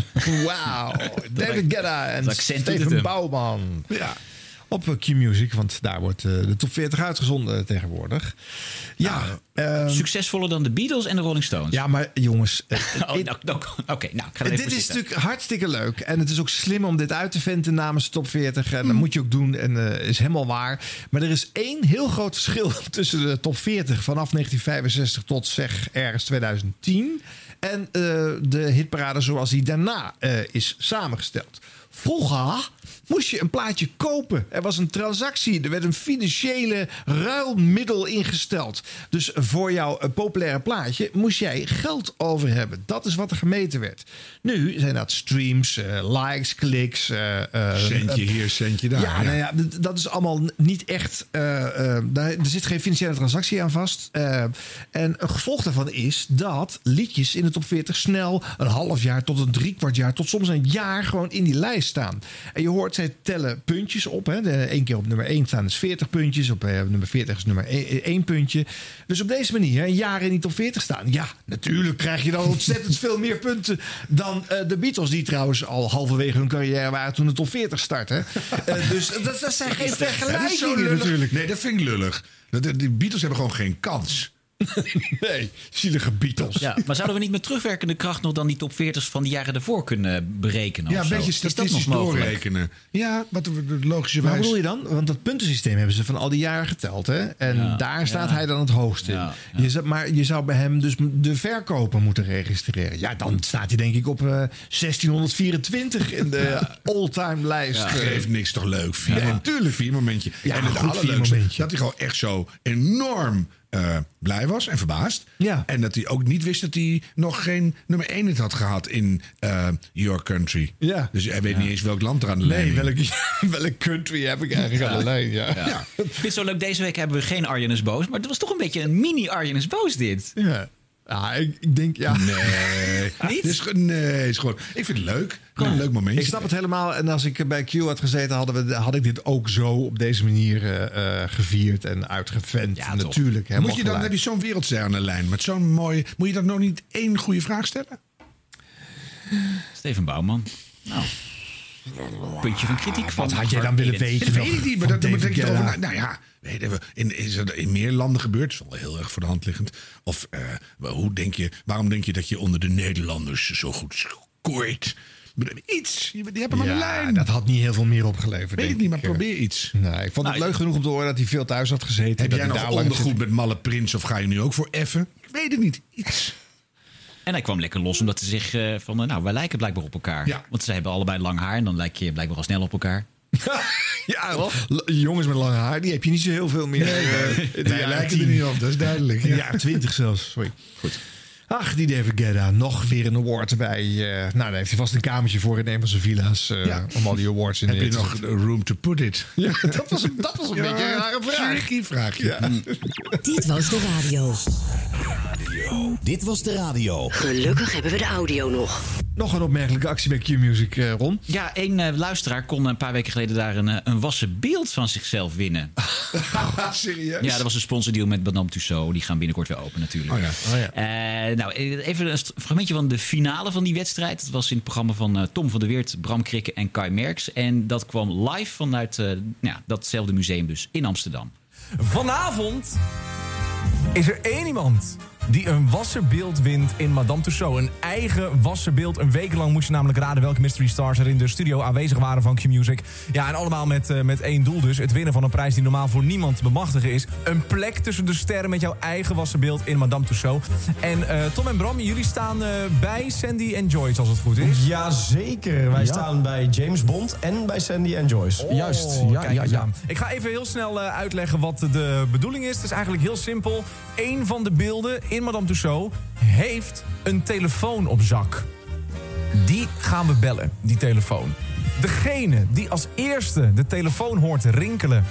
Wauw. David Guetta en Steven. Bouwman. Ja. Op eh, Q-Music, want daar wordt eh, de top 40 uitgezonden tegenwoordig. Ja, ehm, Succesvoller dan de Beatles en de Rolling Stones. ja maar jongens. eh, Oh, nou, nou, Oké, nou, ik ga even dit is zitten. natuurlijk hartstikke leuk. En het is ook slim om dit uit te venten namens de top 40. En dat moet je ook doen. En is helemaal waar. Maar er is één heel groot verschil tussen de top 40 vanaf 1965 tot zeg ergens 2010. En eh, de hitparade zoals die daarna eh, is samengesteld. Vroeger moest je een plaatje kopen. Er was een transactie. Er werd een financiële ruilmiddel ingesteld. Dus voor jouw eh, populaire plaatje moest jij geld over hebben. Dat is wat er gemeten werd. Nu zijn dat streams, eh, likes, kliks. eh, Centje hier, centje daar. ja, ja. nou ja, dat is allemaal niet echt. daar, er zit geen financiële transactie aan vast. En een gevolg daarvan is dat liedjes in de top 40 snel een half jaar tot een driekwart jaar tot soms een jaar gewoon in die lijst staan. En je hoort, zij tellen puntjes op. Hè. De, één keer op nummer 1 staan is 40 puntjes. Op eh, nummer 40 is nummer 1 puntje. Dus op deze manier een jaar in die top 40 staan. Ja, natuurlijk krijg je dan ontzettend veel meer punten dan eh, de Beatles. Die trouwens al halverwege hun carrière waren toen de top 40 startte. Eh, dus dat, dat zijn geen Dat is zo vergelijkingen lullig. natuurlijk. Nee, dat vind ik lullig. De Beatles hebben gewoon geen kans. nee, zielige Beatles. Ja, maar zouden we niet met terugwerkende kracht nog dan die top 40's van die jaren ervoor kunnen berekenen? Ja, een beetje Is dat statistisch doorrekenen. Ja, wat de logische Maar wijze. bedoel je dan? Want dat puntensysteem hebben ze van al die jaren geteld. Hè? En Ja, daar staat ja. hij dan het hoogst in. Ja, Je zou, maar je zou bij hem dus de verkoper moeten registreren. Ja, dan staat hij denk ik op eh, 1624 in de all-time lijst. Ja, Eh, geeft niks toch leuk. Vier, Ja, tuurlijk. Vier momentje. Ja, en het goed, vier allerleukste, momentje. dat hij gewoon echt zo enorm eh, blij was en verbaasd. Ja. En dat hij ook niet wist dat hij nog geen nummer 1 het had gehad in eh, Your Country. Ja. Dus hij weet niet eens welk land er aan de lijn Nee, welke, welke country heb ik eigenlijk aan de lijn? Ja. Ja. Ik vind het zo leuk, deze week hebben we geen Arjen is boos. Maar het was toch een beetje een mini Arjen is boos dit. Ja. Ja, ik, ik denk, ja. Nee. Niet? Ge- nee, is gewoon, ik vind het leuk. Gewoon een leuk momentje. Ik snap het helemaal. En als ik bij Q had gezeten, hadden we, had ik dit ook zo op deze manier eh, eh, gevierd en uitgevent. Ja, toch. Natuurlijk. helemaal Moet je dan, gelijk. heb je zo'n wereldster aan de lijn met zo'n mooie... Moet je dan nog niet één goede vraag stellen? Steven Bouwman. Nou, puntje van kritiek. Van Wat had jij dan willen weten? Dat weet ik niet, maar dat, daar moet ik erover na- Nou ja, we, in, is er in meer landen gebeurd? Dat is wel heel erg voor de hand liggend. Of eh, hoe denk je, waarom denk je dat je onder de Nederlanders zo goed scoort? Iets, je, die hebben de Ja, lijn. dat had niet heel veel meer opgeleverd. Weet ik niet, maar eh. probeer iets. Nee, ik vond het Nou, leuk genoeg om te horen dat hij veel thuis had gezeten. Heb dat jij nog ondergoed zit. met Malle Prins of ga je nu ook voor effen? Ik weet het niet. Iets. En hij kwam lekker los omdat ze zich eh, van, nou, wij lijken blijkbaar op elkaar. Ja. Want ze hebben allebei lang haar en dan lijk je blijkbaar al snel op elkaar. Ja, jongens met lang haar, die heb je niet zo heel veel meer. eh, Nee, jaren lijken er 10. niet op, dat is duidelijk. Ja. 20 zelfs, sorry. Goed. Ach, die David Guetta, nog weer een award erbij. eh, nou, daar heeft hij vast een kamertje voor in een van zijn villa's. eh, Ja. Om al die awards in Heb je nog room to put it? Ja, dat was, dat was een Ja, beetje een rare vraag. tricky vraagje. Dit was de radio. Dit was de radio. Gelukkig hebben we de audio nog. Nog een opmerkelijke actie bij Q-Music, eh, Ron. Ja, een eh, luisteraar kon een paar weken geleden daar een, een wassen beeld van zichzelf winnen. Serieus? Ja, dat was een sponsordeal met Madame Tussauds. Die gaan binnenkort weer open natuurlijk. Oh ja. Oh ja. Nou, even een fragmentje van de finale van die wedstrijd. Dat was in het programma van eh, Tom van der Weert, Bram Krikke en Kai Merks. En dat kwam live vanuit eh, ja, datzelfde museum dus in Amsterdam. Vanavond is er één iemand die een wasserbeeld wint in Madame Tussauds. Een eigen wasserbeeld. Een week lang moest je namelijk raden welke mystery stars er in de studio aanwezig waren van Q-Music. Ja, en allemaal met, eh, met één doel dus. Het winnen van een prijs die normaal voor niemand te bemachtigen is. Een plek tussen de sterren met jouw eigen wasserbeeld in Madame Tussauds. En eh, Tom en Bram, jullie staan eh, bij Sandy en Joyce als het goed is. Jazeker, wij Ja. staan bij James Bond en bij Sandy en Joyce. Juist, ja, ja, ja. Ik ga even heel snel eh, uitleggen wat de bedoeling is. Het is eigenlijk heel simpel. Eén van de beelden in Madame Tussauds heeft een telefoon op zak. Die gaan we bellen, die telefoon. Degene die als eerste de telefoon hoort rinkelen,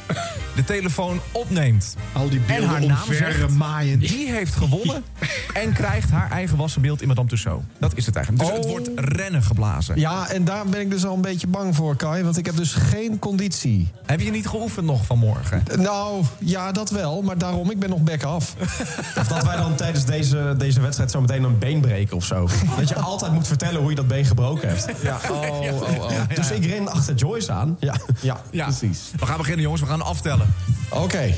de telefoon opneemt Al die en beelden haar naam zegt, maaiend. die heeft gewonnen en krijgt haar eigen wassenbeeld in Madame Tussauds. Dat is het eigenlijk. Dus Oh. het wordt rennen geblazen. Ja, en daar ben ik dus al een beetje bang voor, Kai. Want ik heb dus geen conditie. Heb je niet geoefend nog vanmorgen? Nou, ja, dat wel. Maar daarom, ik ben nog bek af. Of dat wij dan tijdens deze, deze wedstrijd zo meteen een been breken of zo. Dat je altijd moet vertellen hoe je dat been gebroken hebt. Ja, oh, oh, oh. Dus ik ren achter Joyce aan. Ja, ja, Ja. precies. We gaan beginnen, jongens. We gaan aftellen. Oké.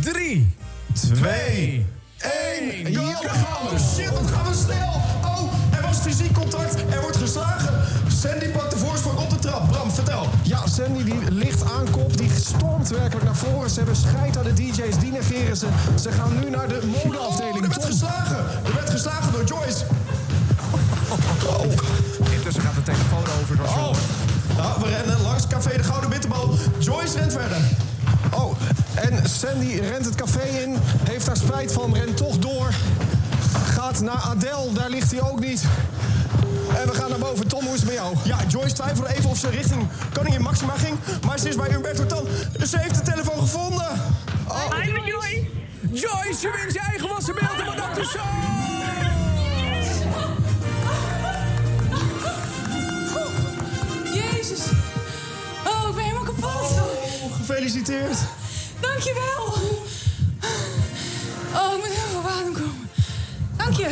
Drie, twee, één. Ja, daar gaan we. Shit, wat gaan we snel. Oh, er was fysiek contact. Er wordt geslagen. Sandy pakt de voorsprong op de trap. Bram, vertel. Ja, Sandy die ligt aan kop. Die stormt werkelijk naar voren. Ze hebben scheid aan de DJ's. Die negeren ze. Ze gaan nu naar de modeafdeling. er werd geslagen. Er werd geslagen door Joyce. Intussen gaat de telefoon over. Zoals je Oh. hoort. Ja, we rennen langs Café de Gouden Bitterbal. Joyce rent verder. Oh, en Sandy rent het café in. Heeft daar spijt van, rent toch door. Gaat naar Adele, daar ligt hij ook niet. En we gaan naar boven. Tom, hoe is het met jou? Ja, Joyce twijfelde even of ze richting Koningin Maxima ging. Maar ze is bij Humberto Tan. Ze heeft de telefoon gevonden. Oh. Joyce! Joyce, je wint je eigen wassenbeeld in Madame Tussauds! Jezus. Oh, ik ben helemaal kapot. Gefeliciteerd. Dankjewel. Oh, ik moet heel veel op adem komen. Dank je.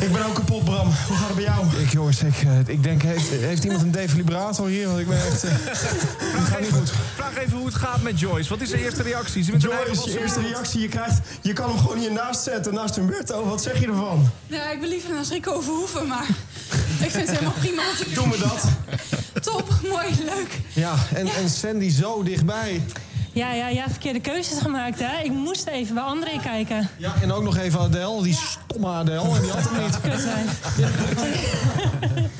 Ik ben ook kapot, Bram. Hoe gaat het bij jou? Ik, jongens, ik, eh, ik denk, heeft, heeft iemand een defibrillator hier? Want ik ben echt... eh, het gaat niet goed. Vraag even hoe het gaat met Joyce. Wat is de eerste reactie? Ze Joyce, je eerste reactie, je krijgt... Je kan hem gewoon hiernaast zetten, naast Humberto. Wat zeg je ervan? Ja, ik ben liever naar Rico Verhoeven, maar ik vind het helemaal prima. Doen we dat? Top, mooi, leuk. Ja, en, en Sandy zo dichtbij. Ja, ja, ja, verkeerde keuzes gemaakt, hè? Ik moest even bij André kijken. Ja, en ook nog even Adele, die stomme Adele. En die had hem niet. Kut zijn.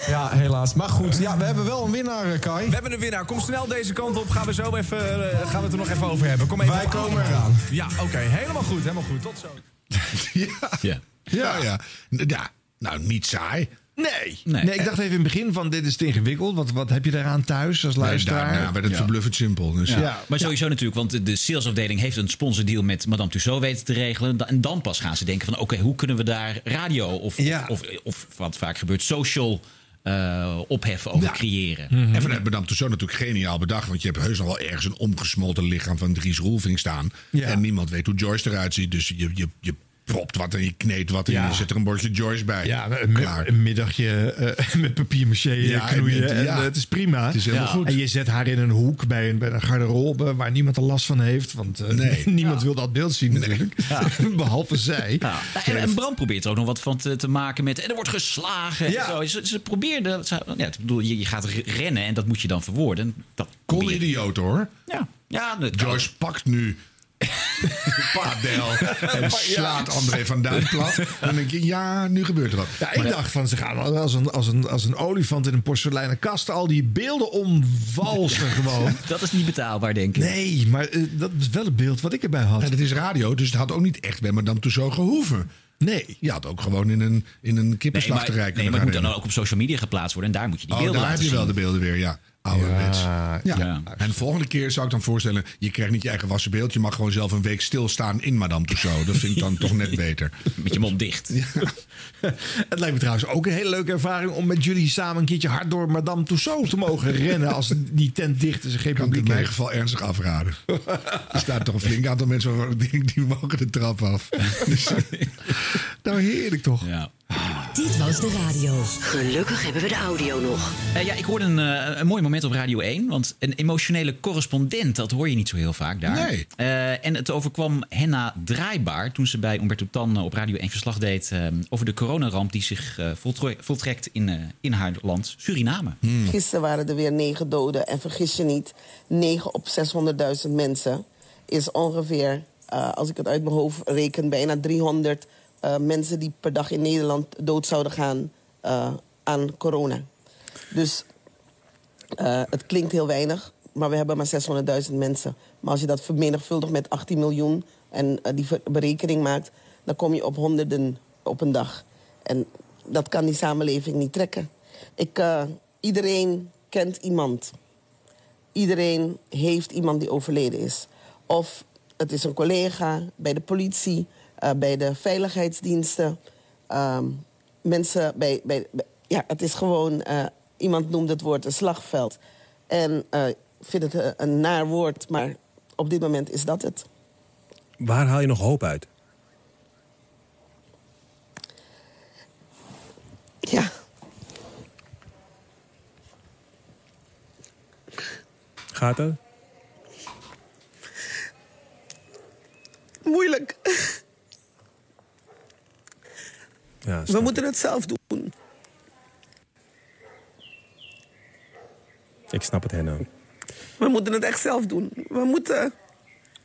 Ja, helaas. Maar goed, ja, we hebben wel een winnaar, eh, Kai. We hebben een winnaar. Kom snel deze kant op. Gaan we zo even, eh, gaan we het er nog even over hebben. Kom even Wij op komen eraan. Ja, oké. Helemaal goed. Helemaal goed. Tot zo. ja. Ja. Ja, ja. ja. Nou, niet saai. Nee. Nee. nee. ik dacht even in het begin van dit is te ingewikkeld. Wat, wat heb je daaraan thuis als luisteraar? Daarna werd het Ja. verbluffend simpel. Dus Ja. ja. Maar sowieso natuurlijk, want de- de salesafdeling heeft een sponsordeal met Madame Tussauds weten te regelen. En dan pas gaan ze denken van oké, hoe kunnen we daar radio of, Ja. of, of, of wat vaak gebeurt, social eh, opheffen over Ja. creëren. En vanuit Madame Tussauds natuurlijk geniaal bedacht. Want je hebt heus nog wel ergens een omgesmolten lichaam van Dries Roelving staan. Ja. En niemand weet hoe Joyce eruit ziet. Dus je, je, je propt wat en je kneedt wat en Ja. je zet er een bordje Joyce bij. Ja, een, Klaar. een middagje eh, met papier-maché eh, Ja, en knoeien. En, ja. eh, het is prima. Het is helemaal Ja. goed. En je zet haar in een hoek bij een, bij een garderobe waar niemand er last van heeft. Want eh, Nee. niemand wil dat beeld zien natuurlijk. Behalve zij. Ja. En, en Bram probeert er ook nog wat van te, te maken met. En er wordt geslagen. Ja. En zo. Ze, ze probeerden. ze- Ja, ik bedoel, je, je gaat re- rennen en dat moet je dan verwoorden. En Dat Kon idioot hoor. Ja, ja. Joyce pakt nu Padel en slaat André van Duin plat. Dan denk je, ja, nu gebeurt er wat. Ja, ik dacht van ze gaan als een, als, een, als een olifant in een porseleinen kast al die beelden omwalsen gewoon. Dat is niet betaalbaar, denk ik. Nee, maar eh, dat is wel het beeld wat ik erbij had. En het is radio, dus het had ook niet echt bij Madame Tussauds gehoeven. Nee. Je had ook gewoon in een, in een Nee, kippenslachterij maar, nee, kunnen maar het moet dan ook op social media geplaatst worden. En daar moet je die Oh, beelden daar heb je wel de beelden weer, ja. Ouderwets. Ja, Ja. ja. En de volgende keer zou ik dan voorstellen... je krijgt niet je eigen wassen beeld. Je mag gewoon zelf een week stilstaan in Madame Tussauds. Dat vind ik dan toch net beter. Met je mond dicht. Het lijkt me trouwens ook een hele leuke ervaring om met jullie samen een keertje hard door Madame Tussauds te mogen rennen als die tent dicht is en geen Kan ik in mijn geval ernstig afraden. Er staat toch een flink aantal mensen waarvan ik denk, die mogen de trap af. Dus, Nou, heerlijk toch? Ja. Dit was de radio. Gelukkig hebben we de audio nog. Eh, ja, ik hoorde een, eh, een mooi moment op Radio 1. Want een emotionele correspondent, dat hoor je niet zo heel vaak daar. Nee. Eh, en het overkwam Henna Draaibaar toen ze bij Umberto Tan op Radio 1 verslag deed... over de coronaramp die zich voltre- voltrekt in, in haar land, Suriname. Gisteren waren er weer negen doden. En vergis je niet, 9 op 600.000 mensen is ongeveer, eh, als ik het uit mijn hoofd reken, bijna 300 eh, mensen die per dag in Nederland dood zouden gaan eh, aan corona. Dus eh, het klinkt heel weinig, maar we hebben maar 600.000 mensen. Maar als je dat vermenigvuldigt met 18 miljoen en die berekening maakt, dan kom je op honderden op een dag. En dat kan die samenleving niet trekken. Ik, iedereen kent iemand. Iedereen heeft iemand die overleden is. Of het is een collega bij de politie, eh, bij de veiligheidsdiensten. ehm, mensen bij, bij, bij- Ja, het is gewoon. eh, iemand noemt het woord een slagveld. En ik vind het een naar woord, maar op dit moment is dat het. Waar haal je nog hoop uit? Ja. Gaat het? Moeilijk. Ja, We moeten het zelf doen. ik snap het, Henna. We moeten het echt zelf doen. We moeten.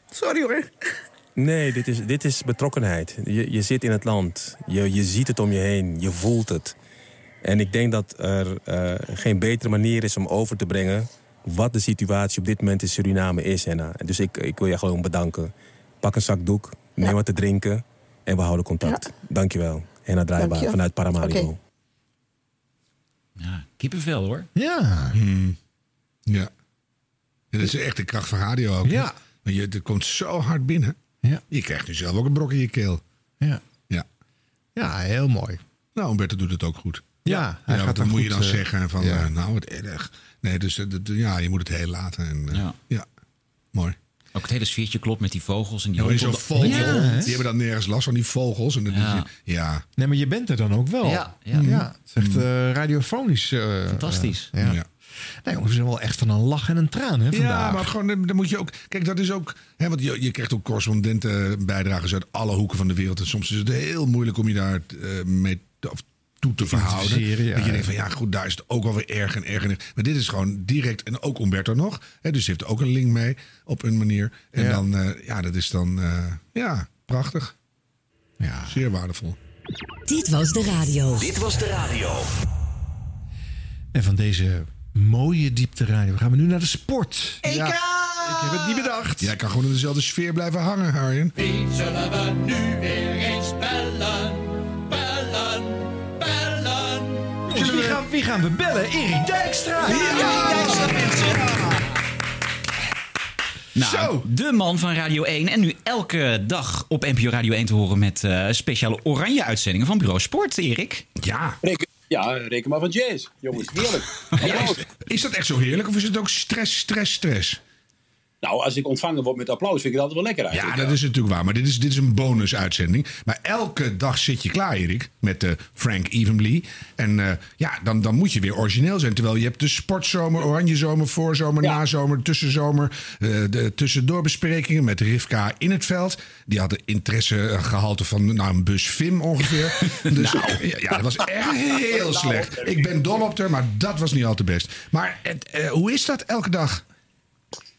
Sorry hoor. Nee, dit is, dit is betrokkenheid. Je, je zit in het land. Je, je ziet het om je heen. Je voelt het. En ik denk dat er eh, geen betere manier is om over te brengen... wat de situatie op dit moment in Suriname is, Henna. Dus ik, ik wil je gewoon bedanken. Pak een zak doek, neem wat te drinken en we houden contact. Dankjewel. Henna Draaibaar Dank je. vanuit Paramaribo. Oké. Ja, kippenvel hoor. Ja. Hmm. Ja. Dat is echt de kracht van radio ook. Ja. Want je, het komt zo hard binnen. Ja. Je krijgt nu zelf ook een brok in je keel. Ja. Ja. Ja, heel mooi. Nou, Humberto doet het ook goed. Ja, hij ja, gaat wat dan moet je dan eh, zeggen van, ja. eh, nou, wat erg. Nee, dus eh, dat- ja, je moet het heel laten. En, Ja. ja. mooi. Ook het hele sfeertje klopt met die vogels en die Ja, vogel, Ja, die hebben dan nergens last van die vogels. En dan Ja. je, ja. Nee, maar je bent er dan ook wel. Ja, ja. ja. het is echt eh, radiofonisch. eh, Fantastisch. eh, ja. Ja. Nee, jongens, we zijn wel echt van een lach en een traan hè, vandaag. Ja, maar gewoon, dan moet je ook. Kijk, dat is ook. Hè, want je, je krijgt ook correspondenten bijdragers uit alle hoeken van de wereld. En soms is het heel moeilijk om je daar eh, mee te- of toe te verhouden. ja. dat je denkt van ja, goed, daar is het ook wel weer erg en erg en erg. Maar dit is gewoon direct. En ook Umberto nog. Hè, dus heeft ook een link mee op een manier. En Ja. dan, eh, ja, dat is dan. eh, ja, prachtig. Ja. Zeer waardevol. Dit was de radio. Dit was de radio. En van deze mooie diepte radio gaan we nu naar de sport. Ja, ik heb het niet bedacht. Jij kan gewoon in dezelfde sfeer blijven hangen, Arjen. Wie zullen we nu weer eens? Bellen, Dus wie gaan, wie gaan we bellen? Erik Dijkstra. Nou, de man van Radio 1. En nu elke dag op NPO Radio 1 te horen met eh, speciale oranje uitzendingen van Bureau Sport, Erik. Ja. Reken, ja, reken maar van jazz. Jongens, heerlijk. Is, is dat echt zo heerlijk of is het ook stress, stress, stress? Nou, als ik ontvangen word met applaus, vind ik het altijd wel lekker Ja, eigenlijk. dat is natuurlijk waar. Maar dit is, dit is een bonusuitzending. Maar elke dag zit je klaar, Erik, met eh, Frank Evenly. En eh, ja, dan, dan moet je weer origineel zijn. Terwijl je hebt de sportzomer, oranjezomer, voorzomer, nazomer, tussenzomer. eh, de tussendoorbesprekingen met Rivka in het veld. Die hadden interessegehalte van nou, een bus Vim ongeveer. Dus ja, ja, dat was echt heel slecht. Ik ben dol op haar, maar dat was niet al te best. Maar hoe is dat elke dag?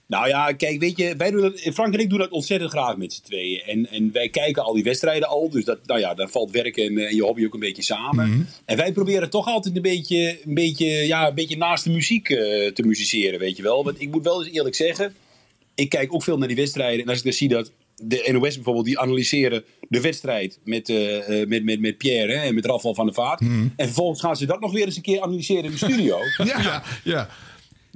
Nou ja, kijk, weet je, wij doen dat, Frank en ik doen dat ontzettend graag met z'n tweeën. En, en wij kijken al die wedstrijden al. Dus dat, nou ja, dan valt werk en, eh, en je hobby ook een beetje samen. Mhm. En wij proberen toch altijd een beetje, een beetje, ja, een beetje naast de muziek eh, te musiceren, weet je wel. Want ik moet wel eens eerlijk zeggen, ik kijk ook veel naar die wedstrijden. En als ik dan zie dat de NOS bijvoorbeeld, die analyseren de wedstrijd met, eh, met, met, met Pierre hè, en met Rafal van der Vaart. En vervolgens gaan ze dat nog weer eens een keer analyseren in de studio. ja, ja.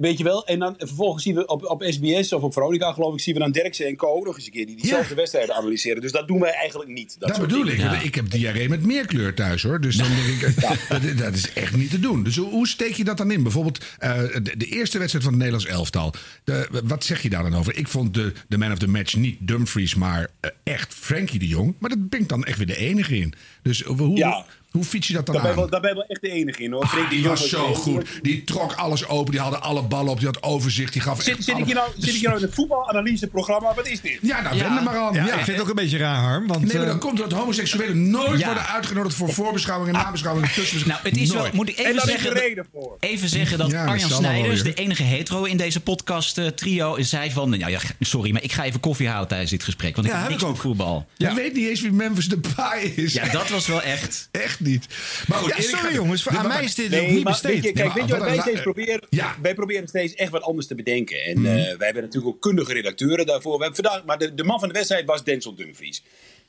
Weet je wel? En dan vervolgens zien we op, op SBS of op Veronica, geloof ik, zien we dan Derksen en Co. nog eens een keer die diezelfde wedstrijden analyseren. Dus dat doen wij eigenlijk niet. Dat, bedoel ik. dingen. Ik heb diarree met meer kleur thuis hoor. Dus dan denk ik, dat, dat is echt niet te doen. Dus hoe, hoe steek je dat dan in? Bijvoorbeeld eh, de, de eerste wedstrijd van het Nederlands elftal. De, wat zeg je daar dan over? Ik vond de, de man of the match niet Dumfries, maar eh, echt Frankie de Jong. Maar dat ben ik dan echt weer de enige in. Dus hoe, Ja. Hoe fiets je dat dan Daar ben, aan? wel, daar ben je wel echt de enige in hoor. Ah, die was zo goed. Die trok alles open. Die hadden alle ballen op. Die had overzicht. Die gaf Zit, echt zit, ik alle- hier nou, zit ik hier nou in het voetbalanalyseprogramma? Wat is dit? Ja, nou, wend er maar aan. Ja, Ja, ik vind het ook een beetje raar, Harm. Want, Nee, maar dan eh, komt er dat homoseksuelen nooit Ja. worden uitgenodigd voor voorbeschouwingen, nabeschouwingen, tussenbeschouwingen. Nou, het is wel, Nooit. moet ik En even zeggen, de reden voor. even zeggen dat Ja, dat Arjan Snijders, de enige hetero in deze podcast eh, trio, zei van, nou ja, sorry, maar ik ga even koffie halen tijdens dit gesprek, want ik Ja, heb niks ik met voetbal. Je weet niet eens wie Memphis Depay is. Ja, dat was wel echt. Echt niet. Maar goed, Ja, sorry jongens, aan mij is dit Nee, ook niet maar besteed. Weet je, kijk, maar weet je wat wij steeds proberen? Ja. Mhm. Wij proberen steeds echt wat anders te bedenken. En eh, wij hebben natuurlijk ook kundige redacteuren daarvoor. We hebben vandaag, maar de, de man van de wedstrijd was Denzel Dumfries.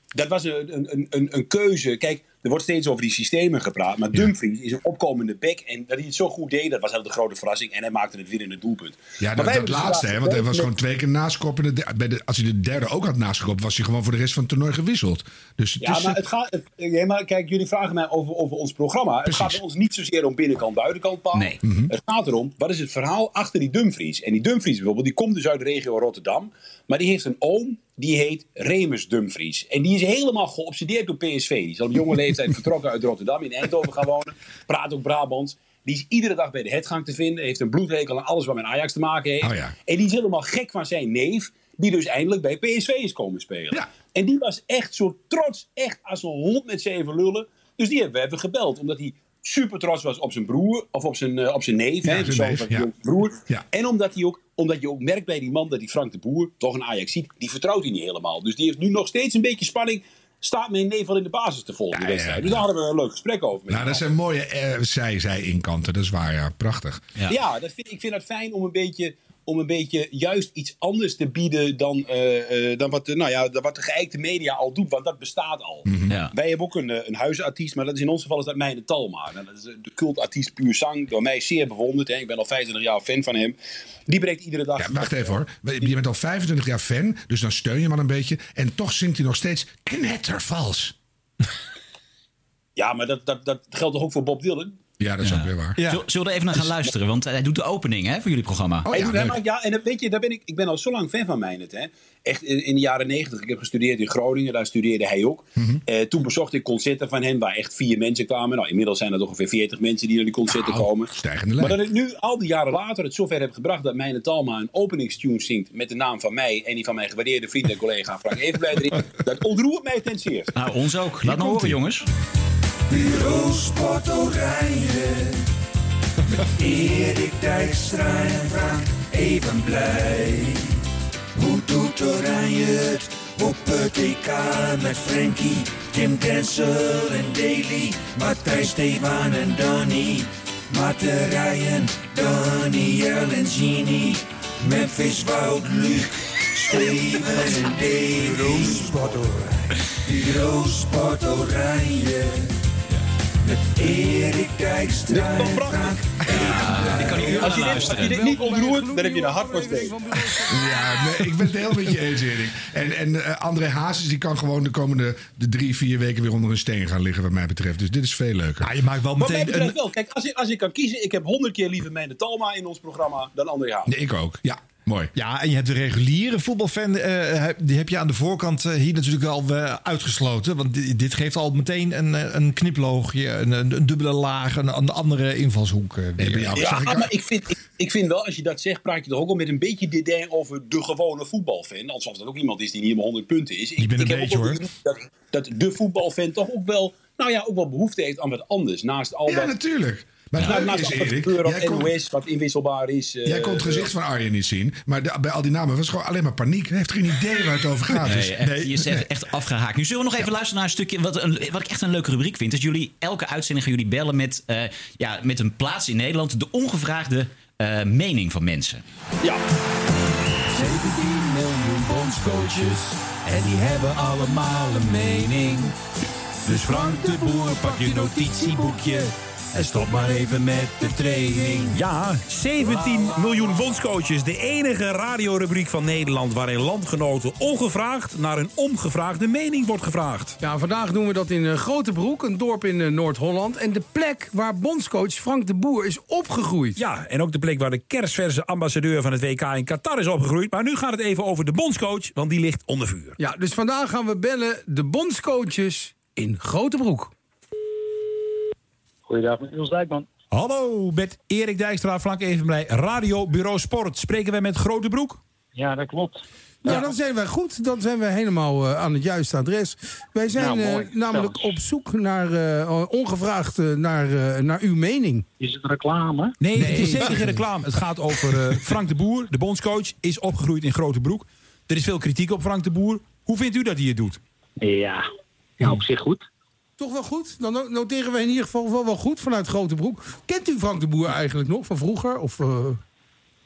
Dat was een, een, een, een keuze. Kijk, er wordt steeds over die systemen gepraat. Maar Dumfries is een opkomende back. En dat hij het zo goed deed, dat was heel de grote verrassing. En hij maakte het winnende doelpunt. Ja, Maar dat, dat dus laatste, hè, want hij was gewoon twee keer naskoppen. de Bij de, als hij de derde ook had naskoppen, was hij gewoon voor de rest van het toernooi gewisseld. Dus het Ja, maar eh, het gaat. Het, nee, maar kijk, jullie vragen mij over, over ons programma. Het gaat ons niet zozeer om binnenkant, buitenkant paal. Nee. Het gaat erom, wat is het verhaal achter die Dumfries? En die Dumfries bijvoorbeeld, die komt dus uit de regio Rotterdam. Maar die heeft een oom, die heet Remus Dumfries. En die is helemaal geobsedeerd door PSV. Die is al op jonge leeftijd vertrokken uit Rotterdam, in Eindhoven gaan wonen. Praat ook Brabants. Die is iedere dag bij de hetgang te vinden. Heeft een bloedhekel aan alles wat met Ajax te maken heeft. Oh ja. En die is helemaal gek van zijn neef. Die dus eindelijk bij PSV is komen spelen. Ja. En die was echt zo trots. Echt als een hond met zeven lullen. Dus die hebben we even gebeld. Omdat hij super trots was op zijn broer. Of op zijn, eh, op zijn neef. Ja, hè, zijn neef, ja. zijn broer. Ja. En omdat, hij ook, omdat je ook merkt bij die man dat die Frank de Boer, toch een Ajax ziet, die vertrouwt hij niet helemaal. Dus die heeft nu nog steeds een beetje spanning. Staat mijn neef al in de basis te volgen, Ja, de wedstrijd. ja, Dus daar hadden we een leuk gesprek over. met nou, dat zijn mooie eh, zij, zij inkanten. Dat is waar, ja. Prachtig. Ja. Ja, dat vind, ik vind het fijn om een beetje, om een beetje juist iets anders te bieden dan, eh, eh, dan wat, de, nou ja, dan wat de geëikte media al doet. Want dat bestaat al. Ja. Wij hebben ook een, eh, een huisartiest, maar dat is in ons geval is dat Meine Talma. Nou, dat is eh, de cultartiest puur zang, door mij zeer bewonderd. Hè. Ik ben al 25 jaar fan van hem. Die breekt iedere dag... Ja, wacht even hoor. Je bent al 25 jaar fan, dus dan steun je hem al een beetje. En toch zingt hij nog steeds knettervals. Ja, maar dat, dat, dat geldt toch ook voor Bob Dylan? Ja, dat is ook weer waar. Zullen- Zullen we even naar gaan luisteren? Want hij doet de opening hè, voor jullie programma. Hij doet helemaal- ja, en weet je, daar ben ik, ik ben al zo lang fan van Meijnet. Hè. Echt in, in de jaren negentig. Ik heb gestudeerd in Groningen, daar studeerde hij ook. Mhm. Eh, toen bezocht ik concerten van hem waar echt vier mensen kwamen. Nou, inmiddels zijn er ongeveer veertig mensen die naar die concerten komen. Stijgende Maar lijn. dat ik nu, al die jaren later, het zover heb gebracht dat Meijnet Talma een openingstune zingt met de naam van mij en die van mijn gewaardeerde vriend en collega Frank Evenblij erin. Dat ontroert mij ten zeerste. Nou, ons ook. Laat maar horen, jongens. Bureau Sport Oranje. Met Erik Dijkstra en Frank even blij. Hoe doet Oranje het op het EK met Frankie, Tim Denzel en Daly, Matthijs, Stevan en Danny, Batterijen, Daniel en Gini, Memphis, Wout, Luc, Steven en Davy. Bureau Sport Oranje. Bureau Sport Oranje. Met Erik Dijkstra en Frank Ik kan niet Als je, dit, als je dit niet ontroert, dan heb je een hart voor steek. Ja, nee, ik ben het heel met je eens, Erik. En, en eh, André Hazes die kan gewoon de komende de drie, vier weken weer onder een steen gaan liggen, wat mij betreft. Dus dit is veel leuker. Ja, je maakt wel Wat mij meteen... betreft wel. Kijk, als ik, als ik kan kiezen, ik heb honderd keer liever Mijne Talma in ons programma dan André Haas. Nee, ik ook. Ja, mooi. ja, en je hebt de reguliere voetbalfan. eh, die heb je aan de voorkant eh, hier natuurlijk al eh, uitgesloten. Want di- dit geeft al meteen een, een kniploogje, een, een, een dubbele laag, een, een andere invalshoek. eh, weer. Ja, maar ik vind, ik, ik vind wel, als je dat zegt, praat je toch ook al met een beetje dédain over de gewone voetbalfan. Alsof dat ook iemand is die niet helemaal 100 punten is. Ik, bent een ik heb beetje, hoor. dat, dat de voetbalfan toch ook wel, nou ja, ook wel behoefte heeft aan wat anders. Naast al Ja, dat, natuurlijk. Maar het Ja, leuke naast is, Erik, jij op kon- NOS, wat inwisselbaar is. eh, Jij kon het gezicht van Arjen niet zien, maar de- bij al die namen was gewoon alleen maar paniek. Hij heeft geen idee waar het over gaat. Nee, Dus- echt, je is echt, echt afgehaakt. Nu zullen we nog even luisteren naar een stukje. Wat, een, wat ik echt een leuke rubriek vind. Dat jullie elke uitzending gaan jullie bellen met, eh, ja, met een plaats in Nederland. De ongevraagde eh, mening van mensen. Ja. 17 miljoen bondscoaches en die hebben allemaal een mening. Dus Frank de Boer, pak je notitieboekje en stop maar even met de training. Ja, 17 miljoen bondscoaches. De enige radiorubriek van Nederland waarin landgenoten ongevraagd naar een omgevraagde mening wordt gevraagd. Ja, vandaag doen we dat in eh, Grotebroek, een dorp in eh, Noord-Holland. En de plek waar bondscoach Frank de Boer is opgegroeid. Ja, en ook de plek waar de kerstverse ambassadeur van het WK in Qatar is opgegroeid. Maar nu gaat het even over de bondscoach, want die ligt onder vuur. Ja, dus vandaag gaan we bellen de bondscoaches in Grotebroek. Goeiedag, met Niels Dijkman. Hallo, met Erik Dijkstra, Frank Evenblij, Radio Bureau Sport. Spreken wij met Grote Broek? Ja, dat klopt. Ja, dan zijn wij goed. Dan zijn we helemaal eh, aan het juiste adres. Wij zijn Nou, eh, namelijk Zelfs. op zoek naar, eh, ongevraagd naar, eh, naar uw mening. Is het reclame? Nee, het is zeker geen reclame. Het gaat over eh, Frank de Boer, de bondscoach, is opgegroeid in Grote Broek. Er is veel kritiek op Frank de Boer. Hoe vindt u dat hij het doet? Ja, ja op zich goed. Toch wel goed? Dan no- noteren wij in ieder geval wel, wel goed vanuit Grotebroek. Kent u Frank de Boer eigenlijk nog van vroeger? Of, eh,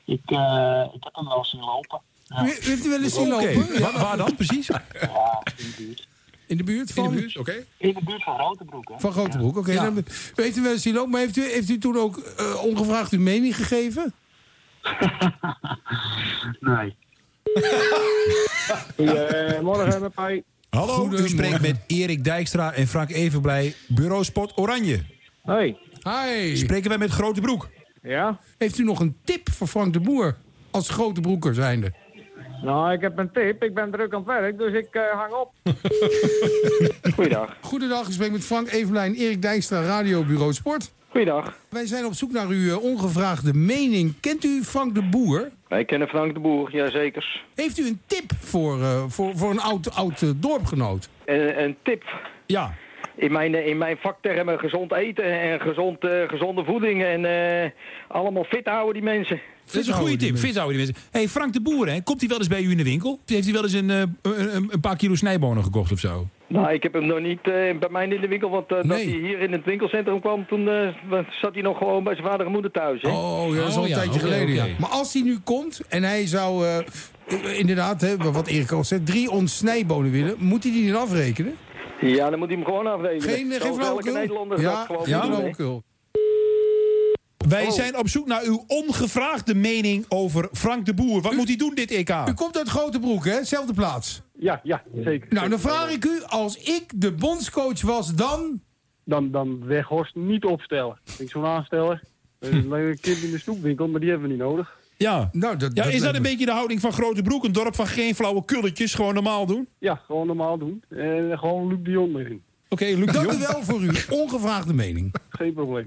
Ik, eh, ik heb hem wel zien lopen. Ja. U, heeft u wel eens zien Oké, lopen? waar, waar dan precies? Ja, in de buurt. In de buurt van? In de buurt, oké. In de buurt van Rotebroek, hè? Van Grotebroek, oké. Ja. dan- U wel eens zien lopen, maar heeft u, heeft u toen ook eh, ongevraagd uw mening gegeven? Nee. Goedemorgen, mij. Hallo, u spreekt met Erik Dijkstra en Frank Evenblij, Bureau Sport Oranje. Hoi. Hi. Spreken wij met Grote Broek? Ja? Heeft u nog een tip voor Frank de Boer? Als grote broeker zijnde. Nou, ik heb een tip. Ik ben druk aan het werk, dus ik eh, hang op. Goeiedag. Goedendag, ik spreek met Frank Evelijn, Erik Dijkstra, Radio Bureau Sport. Goeiedag. Wij zijn op zoek naar uw eh, ongevraagde mening. Kent u Frank de Boer? Wij kennen Frank de Boer, jazeker. Heeft u een tip voor, eh, voor, voor een oud, oud eh, dorpgenoot? Een, een tip. Ja. In mijn, in mijn vaktermen gezond eten en gezond, eh, gezonde voeding en eh, allemaal fit houden die mensen. Dat is een goede tip. Fit houden die mensen. hey, Frank de Boer, hè, komt hij wel eens bij u in de winkel? Heeft hij wel eens een, eh, een, een- een paar kilo snijbonen gekocht of zo? Nou, ik heb hem nog niet eh, bij mij in de winkel, want eh, dat hij hier in het winkelcentrum kwam, toen eh, zat hij nog gewoon bij zijn vader en moeder thuis. Hè? Oh, ja, dat is al Oh, een ja, tijdje geleden. Ja. Maar als hij nu komt en hij zou inderdaad, hè, wat Erik al zei, drie ons snijbonen willen, moet hij die dan afrekenen? Ja, dan moet hij hem gewoon afrekenen. Geen, geen flauwekul? Nederlander Ja, dat gewoon doen, Wij zijn op zoek naar uw ongevraagde mening over Frank de Boer. Wat moet hij doen dit EK? U komt uit Grotebroek, hè? Zelfde plaats. Ja, ja, zeker. Nou, dan vraag ik u, als ik de bondscoach was, dan... dan, dan Weghorst niet opstellen. Ik denk zo'n aansteller. Er is alleen een kind in de snoepwinkel, maar die hebben we niet nodig. Ja, nou, dat, ja dat is dat een me- beetje de houding van Grote Broek? Een dorp van geen flauwe kulletjes, gewoon normaal doen? Ja, gewoon normaal doen. En gewoon Luc de Jong erin. Oké, Luc de Dank u wel voor uw ongevraagde mening. Geen probleem.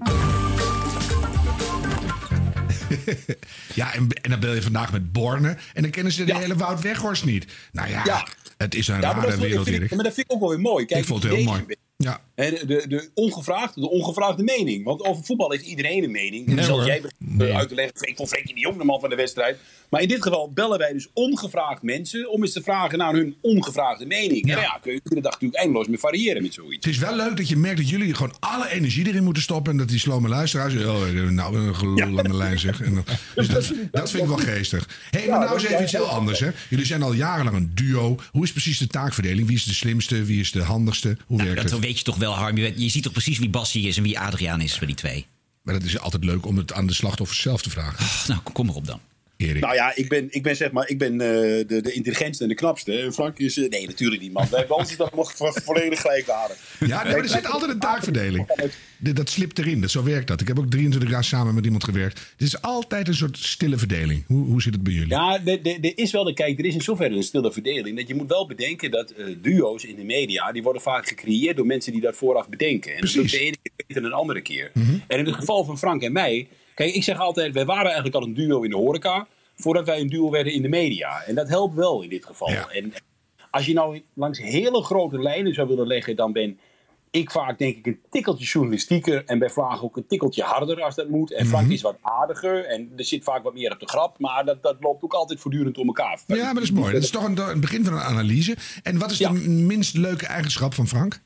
Ja, en, en dan bel je vandaag met Borne. En dan kennen ze de hele Wout Weghorst niet. Nou ja, Ja. het is een Ja, rare wereld, Erik. maar dat vind ik ook wel weer mooi. Kijk, Ik vond het heel mooi. Ja. De, de, de, ongevraagde, de ongevraagde mening. Want over voetbal heeft iedereen een mening. En Nee, zelfs jij begint eh, uit te leggen, ik vond Frenkie de Jong de man van de wedstrijd. Maar in dit geval bellen wij dus ongevraagd mensen om eens te vragen naar hun ongevraagde mening. En ja, kun je iedere dag natuurlijk eindeloos mee variëren met zoiets. Het is wel leuk dat je merkt dat jullie gewoon alle energie erin moeten stoppen. En dat die slome luisteraars. Oh, nou, een gelul aan de lijn zeg. En dan- dus dat, dat vind ik wel geestig. Hé, hey, maar nou eens even iets heel anders. Hè. Jullie zijn al jarenlang een duo. Hoe is precies de taakverdeling? Wie is de slimste? Wie is de handigste? Hoe werkt Nou, Dat het? Weet je toch wel, Harm. Je, ziet toch precies wie Bassie is en wie Adriaan is van die twee. Maar dat is altijd leuk om het aan de slachtoffers zelf te vragen. Nou, kom maar op dan. Erik. Nou ja, ik ben, ik ben zeg maar, ik ben eh, de, de intelligentste en de knapste. En Frank is, eh, nee natuurlijk niet man. Wij bij ons is dat nog vo- volledig gelijkwaardig. Ja, nee, maar er zit altijd een taakverdeling. Dat, dat slipt erin. Dat, zo werkt dat. Ik heb ook 23 jaar samen met iemand gewerkt. Het is altijd een soort stille verdeling. Hoe, hoe zit het bij jullie? Ja, er- is wel de kijk, er is in zoverre een stille verdeling. Dat je moet wel bedenken dat eh, duo's in de media, die worden vaak gecreëerd door mensen die dat vooraf bedenken. En dat lukt de ene keer beter dan de andere keer. En in het geval van Frank en mij, kijk, ik zeg altijd, wij waren eigenlijk al een duo in de horeca, voordat wij een duo werden in de media. En dat helpt wel in dit geval. En als je nou langs hele grote lijnen zou willen leggen, dan ben ik vaak denk ik een tikkeltje journalistieker en bij vragen ook een tikkeltje harder als dat moet. En Frank is wat aardiger en er zit vaak wat meer op de grap, maar dat, dat loopt ook altijd voortdurend door elkaar. Ja, maar dat is mooi. Dat is toch een, een begin van een analyse. En wat is de minst leuke eigenschap van Frank?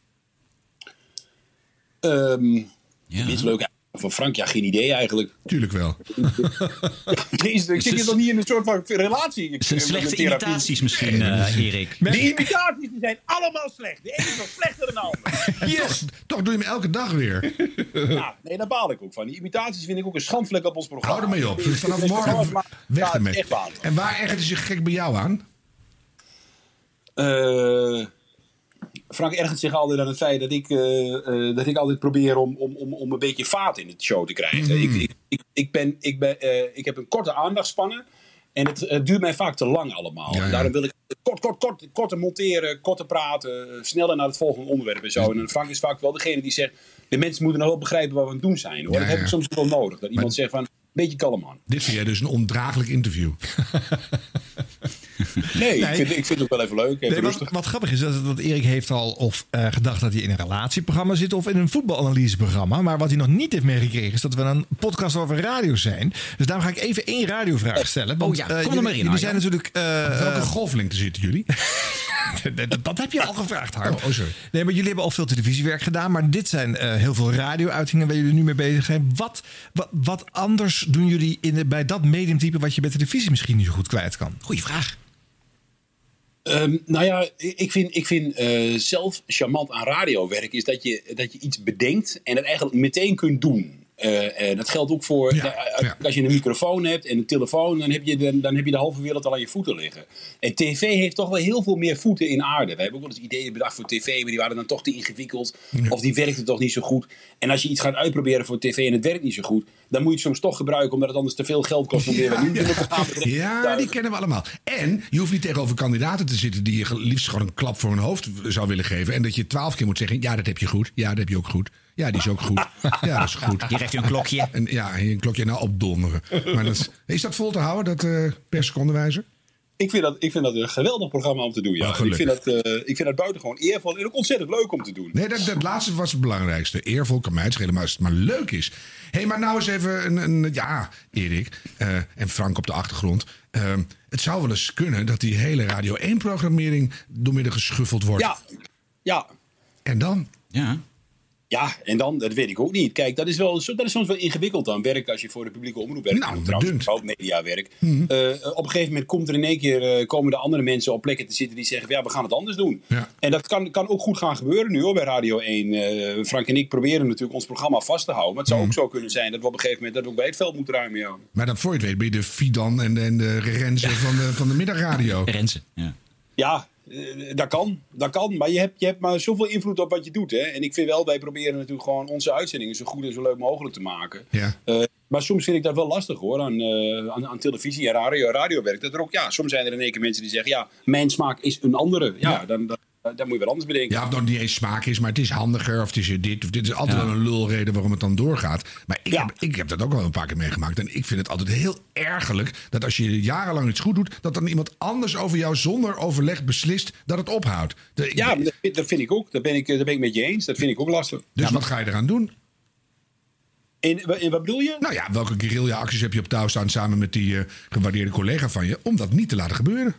Ehm Minst leuk van Frank, ja, geen idee eigenlijk. Tuurlijk wel. Jezus, ik zit hier nog niet in een soort van relatie. Ik- Zijn met slechte therapie. imitaties misschien, eh, Erik. De imitaties die zijn allemaal slecht. De ene is nog slechter dan de ander. Yes. Toch doe je hem elke dag weer. Ja, nee, daar baal ik ook van. Die imitaties vind ik ook een schandvlek op ons programma. Hou ermee op. Vanaf morgen weg ermee. En waar ergert hij zich gek bij jou aan? Eh, Frank ergert zich altijd aan het feit dat ik, eh, eh, dat ik altijd probeer om, om, om, om een beetje vaat in het show te krijgen. Ik, ik, ik, ik, ben, ik, ben, eh, ik heb een korte aandachtspannen. En het, het duurt mij vaak te lang allemaal. Ja, ja. Daarom wil ik kort, kort, kort, korter monteren, korter praten, sneller naar het volgende onderwerp en zo. En Frank is vaak wel degene die zegt: de mensen moeten nog wel begrijpen wat we aan het doen zijn. Hoor. Ja, dat heb ik soms wel nodig. Dat iemand zegt van, een beetje kalm aan. Dit vind jij dus een ondraaglijk interview. Nee, Ik, vind, ik vind het ook wel even leuk. Even Nee, wat, rustig. wat grappig is, dat, dat Erik heeft al of eh, gedacht dat hij in een relatieprogramma zit of in een voetbalanalyseprogramma. Maar wat hij nog niet heeft meegekregen is dat we een podcast over radio zijn. Dus daarom ga ik even één radiovraag stellen. Want, Oh ja, kom eh, er jullie- maar in, Jullie zijn natuurlijk... eh, Op welke golflengte zitten jullie? dat, dat heb je al gevraagd, Harm. Oh, oh, sorry. Nee, maar jullie hebben al veel televisiewerk gedaan. Maar dit zijn eh, heel veel radio-uitingen waar jullie nu mee bezig zijn. Wat, wat, wat anders doen jullie in de, bij dat mediumtype wat je bij televisie misschien niet zo goed kwijt kan? Goeie vraag. Ehm, nou ja, ik vind, ik vind eh, zelf charmant aan radiowerk is dat je, dat je iets bedenkt en het eigenlijk meteen kunt doen. Eh, dat geldt ook voor eh, als je een microfoon hebt en een telefoon, dan heb, je de, dan heb je de halve wereld al aan je voeten liggen. En tv heeft toch wel heel veel meer voeten in aarde. We hebben ook wel eens ideeën bedacht voor tv, maar die waren dan toch te ingewikkeld. Of die werkten toch niet zo goed. En als je iets gaat uitproberen voor tv en het werkt niet zo goed, dan moet je het soms toch gebruiken, omdat het anders te veel geld kost om weer wat nieuws te gaan. Ja, die kennen we allemaal. En je hoeft niet tegenover kandidaten te zitten die je liefst gewoon een klap voor hun hoofd zou willen geven. En dat je twaalf keer moet zeggen: ja, dat heb je goed. Ja, dat heb je ook goed. Ja, die is ook goed. Ja, dat is goed. Hier heeft u een klokje. En, ja, hier een klokje nou opdonderen. Maar dat is, is dat vol te houden, dat eh per seconde wijzer? Ik vind, dat, ik vind dat een geweldig programma om te doen. Ja. Oh, ik, vind dat, eh, ik vind dat buitengewoon eervol en ook ontzettend leuk om te doen. Nee, dat, dat laatste was het belangrijkste. Eervol kan mij het schelen, maar als het maar leuk is. Hé, hey, maar nou eens even een... een ja, Erik eh, en Frank op de achtergrond. Ehm, het zou wel eens kunnen dat die hele Radio 1-programmering doormidden geschuffeld wordt. Ja, ja. En dan? Ja. Ja, en dan, dat weet ik ook niet. Kijk, dat is, wel, zo- dat is soms wel ingewikkeld aan werk als je voor de publieke omroep werkt. Nou, En trouwens, ook mediawerk. Eh, op een gegeven moment komt er in één keer, eh, komen de andere mensen op plekken te zitten die zeggen, ja, we gaan het anders doen. En dat kan, kan ook goed gaan gebeuren nu hoor, bij Radio 1. Eh, Frank en ik proberen natuurlijk ons programma vast te houden. Maar het zou ook zo kunnen zijn dat we op een gegeven moment dat we ook bij het veld moeten ruimen. Ja. Maar dan voor je het weet ben je de Fidan en de, en de Renze van de, van de middagradio. Renze, ja. Ja, eh, dat kan, dat kan. Maar je hebt, je hebt maar zoveel invloed op wat je doet. Hè? En ik vind wel, wij proberen natuurlijk gewoon onze uitzendingen zo goed en zo leuk mogelijk te maken. Ja. Eh, maar soms vind ik dat wel lastig hoor, aan, eh, aan, aan televisie en radio, radiowerk. Dat er ook, ja, soms zijn er in één keer mensen die zeggen, ja, mijn smaak is een andere. Ja, Dan, dan, dan moet je wel anders bedenken. Ja, of dat niet eens smaak is, maar het is handiger. Of het is dit. Of dit is altijd wel een lulreden waarom het dan doorgaat. Maar ik, heb, ik heb dat ook wel een paar keer meegemaakt. En ik vind het altijd heel ergerlijk dat als je jarenlang iets goed doet, dat dan iemand anders over jou zonder overleg beslist dat het ophoudt. De- Ja, dat, vind- dat vind ik ook. Dat ben ik, dat ben ik met je eens. Dat vind ik ook lastig. dus wat ga je eraan doen? En, en wat bedoel je? Nou ja, welke guerrilla-acties heb je op touw staan samen met die eh, gewaardeerde collega van je om dat niet te laten gebeuren?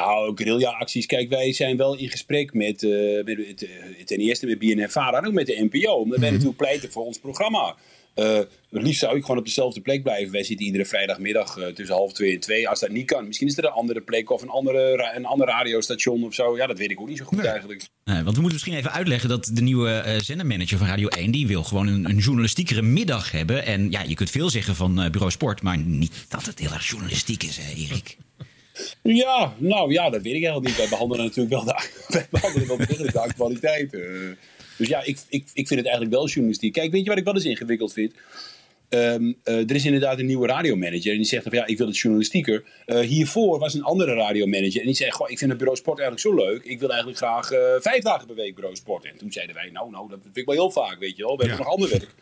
Nou, guerrilla-acties. Kijk, wij zijn wel in gesprek met, eh, met het, eh, ten eerste met BNNVARA en ook met de NPO. Omdat wij natuurlijk pleiten voor ons programma. Eh, het liefst zou ik gewoon op dezelfde plek blijven. Wij zitten iedere vrijdagmiddag tussen half twee en twee. Als dat niet kan, misschien is er een andere plek of een, andere, een ander radiostation of zo. Ja, dat weet ik ook niet zo goed eigenlijk. Nee, want we moeten misschien even uitleggen dat de nieuwe eh zendermanager van Radio 1... die wil gewoon een, een journalistiekere middag hebben. En ja, je kunt veel zeggen van Bureau Sport... maar niet dat het heel erg journalistiek is, hè, Erik. Ja, nou ja, dat weet ik eigenlijk niet. Wij behandelen natuurlijk wel de, wij behandelen wel de actualiteit. dus ja, ik, ik, ik vind het eigenlijk wel journalistiek. Kijk, weet je wat ik wel eens ingewikkeld vind? Ehm, eh, er is inderdaad een nieuwe radiomanager en die zegt van ja, ik wil het journalistieker. Eh, hiervoor was een andere radiomanager en die zei: Goh, ik vind het bureau sport eigenlijk zo leuk. Ik wil eigenlijk graag eh, vijf dagen per week bureau sport. En toen zeiden wij: Nou, nou, dat vind ik wel heel vaak, weet je wel. We hebben nog ander werk.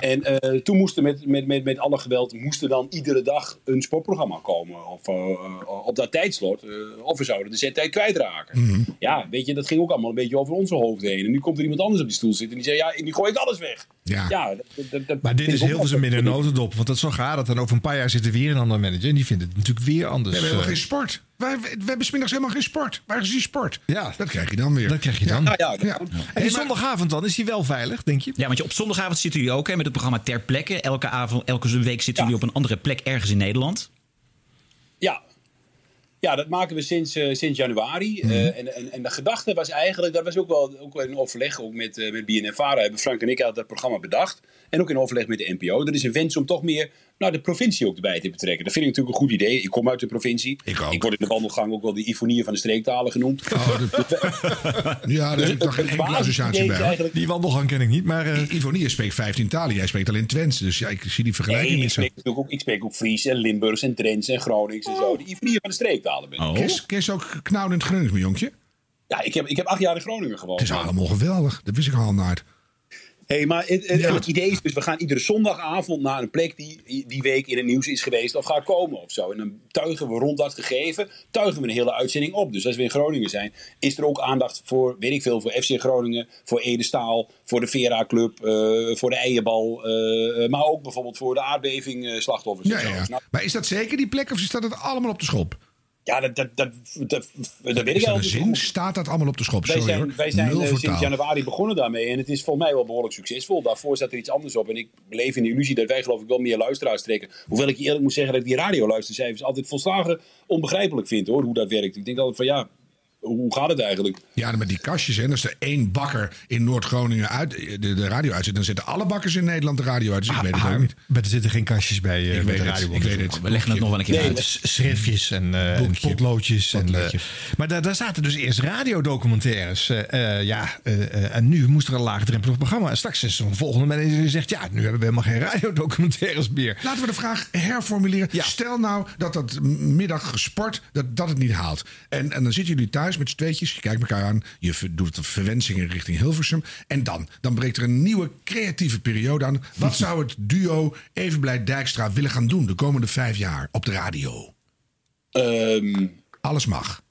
En toen moesten met, met, met, met alle geweld moesten dan iedere dag een sportprogramma komen. Of op dat tijdslot. of we zouden de zendtijd kwijtraken. Ja, weet je, dat ging ook allemaal een beetje over onze hoofden heen. En nu komt er iemand anders op die stoel zitten en die zei: Ja, die gooi ik alles weg. Ja. dat, dat, dat Maar dit is heel veel een notendop. Want dat zo gaat het. En over een paar jaar zit er weer een ander manager. En die vindt het natuurlijk weer anders. We hebben helemaal eh. geen sport. Wij, we, we hebben smiddags helemaal geen sport. Waar is die sport? Ja. Dat krijg je dan weer. Dat krijg je dan. Ja, ja, dat- En die zondagavond dan, is die wel veilig, denk je? Ja, want je, op zondagavond zitten jullie ook hè, met het programma Ter Plekke. Elke, avond, elke week zitten jullie op een andere plek ergens in Nederland. Ja. Ja, dat maken we sinds, eh, sinds januari. Mhm. Eh, en, en, en de gedachte was eigenlijk, dat was ook wel, ook in overleg ook met, eh met BNNVARA, hebben Frank en ik hadden dat programma bedacht. En ook in overleg met de NPO. Er is een wens om toch meer nou, de provincie ook erbij te betrekken. Dat vind ik natuurlijk een goed idee. Ik kom uit de provincie. Ik, word in de wandelgang ook wel de Ifonie van de streektalen genoemd. Ja, daar heb ik toch geen enkele associatie bij. Die wandelgang ken ik niet, maar... eh, Ivonie spreekt 15 talen. Jij spreekt alleen Twents. Dus ja, ik zie die vergelijking Nee, ik niet zo. spreek, ook, ik spreek ook Fries en Limburgs en Drents en Gronings en zo. De Ifonie van de streektalen ben ik. Je ook knauw in het Gronings, mijn jonkje? Ja, ik heb, ik heb acht jaar in Groningen gewoond. Het is allemaal geweldig. Dat wist ik al nooit. Hey, maar het, het- het idee is dus, we gaan iedere zondagavond naar een plek die die week in het nieuws is geweest of gaat komen of zo. En dan tuigen we rond dat gegeven, tuigen we een hele uitzending op. Dus als we in Groningen zijn, is er ook aandacht voor, weet ik veel, voor FC Groningen, voor Ede Staal, voor de Vera Club, eh, voor de Eierbal, eh, maar ook bijvoorbeeld voor de aardbeving eh, slachtoffers. Ja, ja. Snap- Maar is dat zeker die plek of staat het allemaal op de schop? Ja, dat, dat, dat, dat, weet ik eigenlijk. Staat dat allemaal op de schop? Wij zijn, wij zijn eh, voor sinds januari begonnen daarmee. En het is volgens mij wel behoorlijk succesvol. Daarvoor zat er iets anders op. En ik leef in de illusie dat wij geloof ik wel meer luisteraars trekken. Hoewel ik je eerlijk moet zeggen dat ik die radioluistercijfers altijd volslagen onbegrijpelijk vind hoor. Hoe dat werkt. Ik denk altijd van ja, hoe gaat het eigenlijk? Ja, maar die kastjes, hè, als er één bakker in Noord-Groningen uit, de, de radio uitzet, dan zetten alle bakkers in Nederland de radio uit. Dus ik weet het ook niet. Maar er zitten geen kastjes bij eh, Ik bij de het, radio. ik weet het. We leggen het nog wel een keer Nee, uit. Schriftjes en, eh, en potloodjes. En, eh, maar daar, daar zaten dus eerst radiodocumentaires. eh, eh, ja, eh, eh, en nu moest er een laagdrempelig programma. En straks is er een volgende manager die zegt... ja, nu hebben we helemaal geen radiodocumentaires meer. Laten we de vraag herformuleren. Stel nou dat dat middag sport, dat, dat het niet haalt. En, en dan zitten jullie thuis met z'n tweetjes, je kijkt elkaar aan, je doet de verwensingen richting Hilversum. En dan, dan breekt er een nieuwe creatieve periode aan. Wat zou het duo Evenblij Dijkstra willen gaan doen de komende vijf jaar op de radio? Alles mag.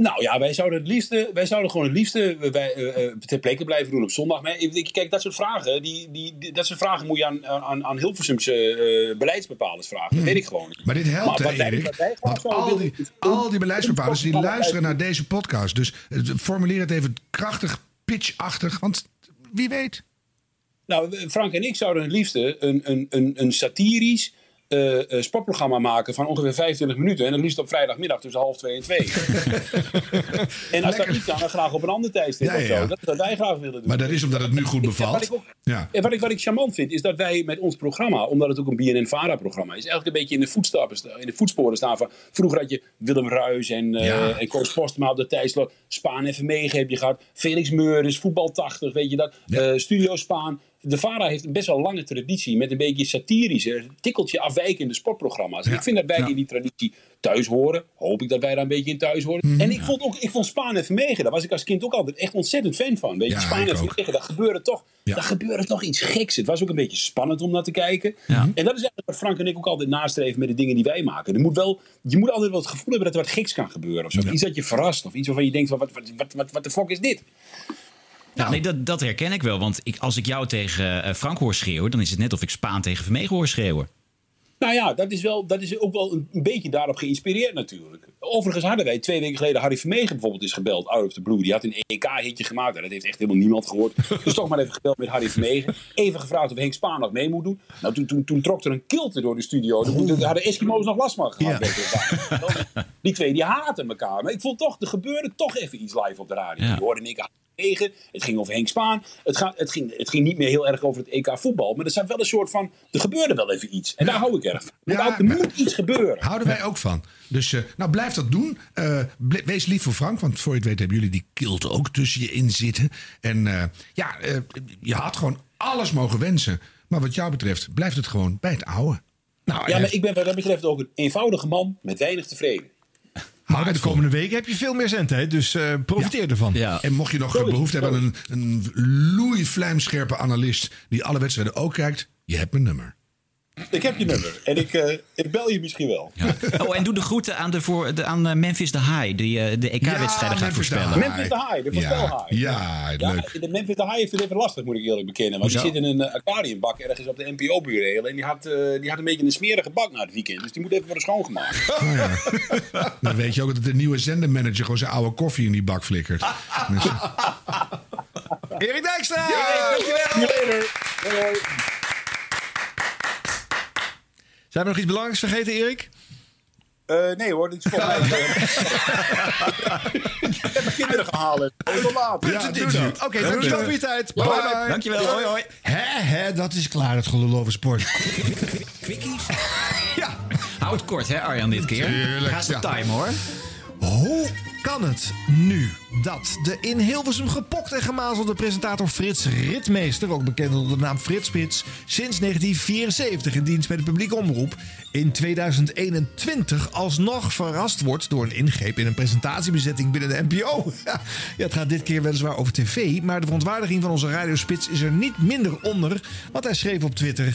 Nou ja, wij zouden het liefste, wij zouden gewoon het liefste wij, eh, eh, ter plekke blijven doen op zondag. Maar kijk, dat soort vragen, die, die, die- dat soort vragen moet je aan, aan, aan Hilversumse eh, beleidsbepalers vragen. Dat weet ik gewoon niet. Maar dit helpt, Maar hè, wij- wij Want al die, al die beleidsbepalers die luisteren naar deze podcast. Dus formuleer het even krachtig, pitchachtig. Want wie weet. Nou, Frank en ik zouden het liefste een, een, een, een satirisch, eh, eh, sportprogramma maken van ongeveer 25 minuten. En dan liefst op vrijdagmiddag tussen half twee en twee. en als dat niet kan, dan graag op een ander tijdstip Ja, of ja. zo. Dat is wat wij graag willen doen. Maar dat is omdat het nu goed wat bevalt. ik ook- Ja. En wat ik, wat ik charmant vind, is dat wij met ons programma, omdat het ook een BNN-VARA-programma is, eigenlijk een beetje in de, voetstappen, sta- in de voetsporen staan van... Vroeger had je Willem Ruis en, Ja. en Koos Postma op de tijdslot. Spaan even Megen heb je gehad. Felix Meurders, Voetbal 80, weet je dat. Studio Spaan. De VARA heeft een best wel lange traditie met een beetje satirische, tikkeltje afwijkende sportprogramma's. Ik vind dat wij in die traditie thuis horen. Hoop ik dat wij daar een beetje in thuis horen. Mhm. En ik vond, ook, ik vond Spaan en Vermegen, daar was ik als kind ook altijd echt ontzettend fan van. Weet je, Ja, Spaan en. Vermegen, daar gebeurde toch, daar gebeurde toch iets geks. Het was ook een beetje spannend om naar te kijken. En dat is eigenlijk wat Frank en ik ook altijd nastreven met de dingen die wij maken. Er moet wel, je moet altijd wel het gevoel hebben dat er wat geks kan gebeuren. Of zo. Iets dat je verrast. Of iets waarvan je denkt, wat, wat, wat, wat, wat de fuck is dit? Nou, nee, dat, dat herken ik wel. Want ik, als ik jou tegen eh, Frank hoor schreeuwen, dan is het net of ik Spaan tegen Vermegen hoor schreeuwen. Nou ja, dat is, wel, dat is ook wel een, beetje daarop geïnspireerd natuurlijk. Overigens hadden wij twee weken geleden Harry Vermegen bijvoorbeeld is gebeld. Out of the Blue. Die had een EK-hitje gemaakt. En dat heeft echt helemaal niemand gehoord. dus toch maar even gebeld met Harry Vermegen. Even gevraagd of Henk Spaan nog mee moet doen. Nou, toen, toen, toen trok er een kilte door de studio. Daar hadden Eskimo's nog last van gehad. Die twee die haten elkaar. Maar ik voel toch, er gebeurde toch even iets live op de radio. Ja. Hoorde ik het ging over Henk Spaan. Het, het, ging, het ging niet meer heel erg over het EK voetbal. Maar er zijn wel een soort van. Er gebeurde wel even iets. En daar hou ik erg van. Ja, er moet iets gebeuren. Houden wij ook van. Dus eh, nou, blijf dat doen. Eh, wees lief voor Frank, want voor je het weet hebben jullie die kilt ook tussen je in zitten. En eh, ja, je had gewoon alles mogen wensen. Maar wat jou betreft blijft het gewoon bij het oude. Nou, ja, maar ik ben wat dat betreft ook een eenvoudige man met weinig tevreden. Maar de komende weken heb je veel meer zendtijd, dus eh, profiteer ervan. En mocht je nog behoefte hebben aan een, een loeivlijmscherpe analist die alle wedstrijden ook kijkt, je hebt mijn nummer. Ik heb je nummer. En ik, eh, ik bel je misschien wel. Oh, en doe de groeten aan, de voor, de, aan eh, Memphis the High... die eh, de EK-wedstrijden gaat Memphis the voorspellen. Memphis the High, de voorspelhaai. Ja, leuk. De Memphis the High heeft het even lastig, moet ik eerlijk bekennen. Want die Hoezo? zit in een aquariumbak ergens op de NPO-bureel. En die had, die had een beetje een smerige bak na het weekend. Dus die moet even worden schoongemaakt. Oh ja. Dan weet je ook dat de nieuwe zendermanager gewoon zijn oude koffie in die bak flikkert. Dus, Erik Dijkstra! Dankjewel. Zijn we nog iets belangrijks vergeten, Erik? Eh, nee hoor, dit is voor mij. ik heb mijn kinderen gehaald. Ja. Oké, dankjewel voor je tijd. Bye. Bye. Dankjewel, hoi hoi. Hè, hè, dat is klaar, het gelul over sport. Hou het kort, hè Arjan, dit keer. Tuurlijk, Ga ze ja. time, hoor. Hoe kan het nu dat de in Hilversum gepokt en gemazelde presentator Frits Ritmeester, ook bekend onder de naam Frits Spits, sinds 1974 in dienst bij de publieke omroep, in 2021 alsnog verrast wordt door een ingreep in een presentatiebezetting binnen de NPO? Ja, het gaat dit keer weliswaar over tv, maar de verontwaardiging van onze radiospits is er niet minder onder, want hij schreef op Twitter: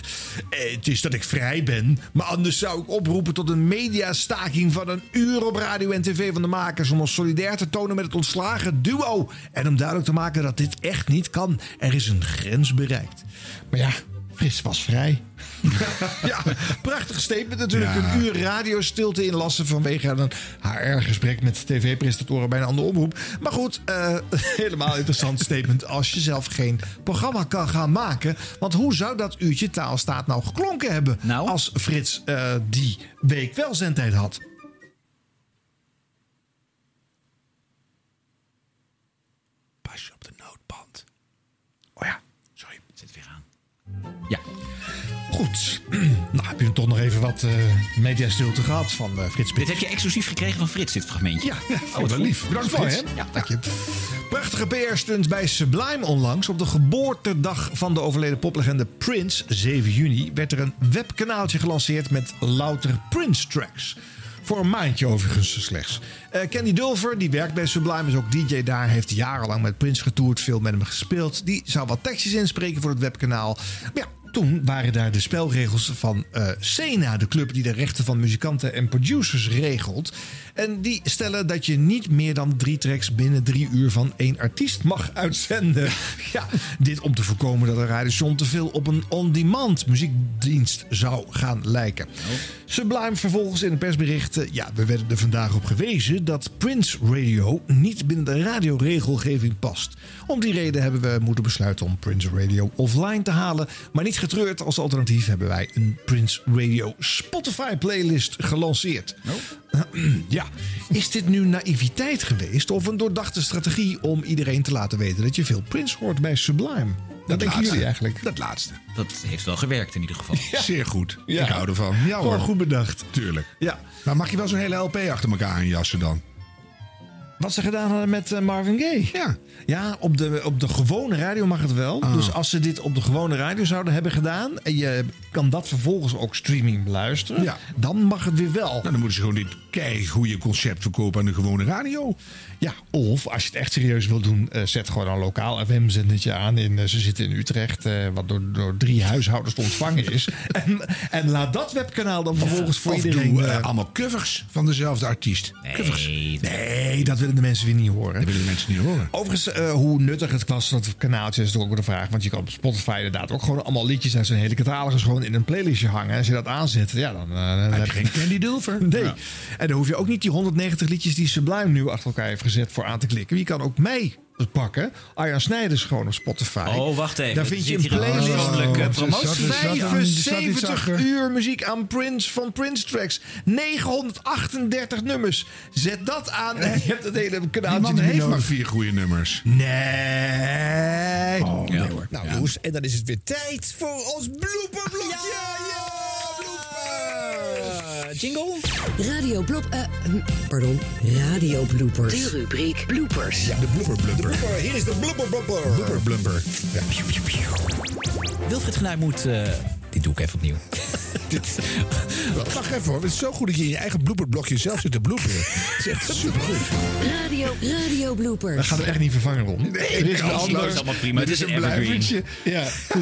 eh, Het is dat ik vrij ben, maar anders zou ik oproepen tot een mediastaking van een uur op radio en tv van de makers om ons solidair te tonen met het ontslagen duo en om duidelijk te maken dat dit echt niet kan. Er is een grens bereikt. Maar ja, Frits was vrij. ja, prachtig statement natuurlijk. Ja. Een uur radiostilte inlassen vanwege een HR-gesprek met tv-presentatoren bij een andere omroep. Maar goed, eh, helemaal interessant statement als je zelf geen programma kan gaan maken. Want hoe zou dat uurtje taalstaat nou geklonken hebben als Frits eh, die week wel zendtijd had? Op de noodband. Oh ja, sorry, zit weer aan. Ja. Goed. nou, heb je toch nog even wat eh mediastilte gehad van eh, Frits. Dit heb je exclusief gekregen van Frits, dit fragmentje. Ja, ja oh, wat wel lief. Bedankt hè? Ja, dank je. Prachtige PR-stunt bij Sublime onlangs. Op de geboortedag van de overleden poplegende Prince, 7 juni, werd er een webkanaaltje gelanceerd met louter Prince-tracks. Voor een maandje overigens slechts. Eh, Candy Dulver, die werkt bij Sublime, is ook DJ daar. Heeft jarenlang met Prince getoerd, veel met hem gespeeld. Die zou wat tekstjes inspreken voor het webkanaal. Maar ja, toen waren daar de spelregels van eh Sena, de club die de rechten van muzikanten en producers regelt. En die stellen dat je niet meer dan drie tracks binnen drie uur van één artiest mag uitzenden. Ja, dit om te voorkomen dat een radiostation te veel op een on-demand muziekdienst zou gaan lijken. Sublime vervolgens in een persbericht. eh, Ja, we werden er vandaag op gewezen dat Prince Radio niet binnen de radioregelgeving past. Om die reden hebben we moeten besluiten om Prince Radio offline te halen. Maar niet getreurd, als alternatief hebben wij een Prince Radio Spotify playlist gelanceerd. Ja, is dit nu naïviteit geweest of een doordachte strategie om iedereen te laten weten dat je veel Prince hoort bij Sublime? Wat denken laatste. jullie eigenlijk? Dat laatste. Dat heeft wel gewerkt in ieder geval. Zeer goed. Ja. Ik hou ervan. Ja Gewoon hoor. goed bedacht. Tuurlijk. Ja. Maar mag je wel zo'n hele LP achter elkaar aanjassen dan? Wat ze gedaan hadden met eh, Marvin Gaye. Ja. Ja, op de, op de gewone radio mag het wel. Ah. Dus als ze dit op de gewone radio zouden hebben gedaan... en je kan dat vervolgens ook streaming beluisteren... Ja. dan mag het weer wel. Nou, dan moeten ze gewoon dit kei goede concept verkopen aan de gewone radio. Ja, of als je het echt serieus wil doen... eh, zet gewoon een lokaal FM-zendertje aan. In, eh, ze zitten in Utrecht, eh, wat door, door drie huishoudens te ontvangen is. en, en laat dat webkanaal dan vervolgens voor of iedereen... doe allemaal covers van dezelfde artiest. Covers. Nee, dat willen de mensen weer niet horen. Dat willen de mensen niet horen. Overigens, hoe nuttig het was, dat kanaaltje is ook de vraag. Want je kan op Spotify inderdaad ook gewoon allemaal liedjes uit zijn hele catalogus gewoon in een playlistje hangen. En als je dat aanzet, ja, dan, dan Heb je geen Candy Dulver? Nee. Ja. En dan hoef je ook niet die 190 liedjes die Sublime nu achter elkaar heeft gezet voor aan te klikken. Je kan ook mij pakken. Arjan Snijders gewoon op Spotify. Oh, wacht even. Daar Er vind je een playlist. Oh, promotie. zat- zat- zat- zat iets 75 achter. uur muziek aan Prince van Prince Tracks. 938 nummers. Zet dat aan en je hebt het hele Die man niet heeft maar vier goede nummers. Nee. Oh, nee hoor. Nou, jongens, en dan is het weer tijd voor ons blooperblokje. Ja, blooper. Jingle. Radio Blop... eh, hm, pardon, Radio Bloopers. De rubriek Bloopers. Ja, de blooper blumper. Hier is de blooper blumper. Blubber blumper. Ja. Wilfried Genuij moet... eh, dit doe ik even opnieuw. Wacht even hoor. Het is zo goed dat je in je eigen blooperblokje zelf zit te bloeperen. Het is echt supergoed. Radio, Radio Bloopers. Dat gaat hem echt niet vervangen, Ron. er is een ander. Dat is allemaal prima. Er Het is een blijvertje. Ja,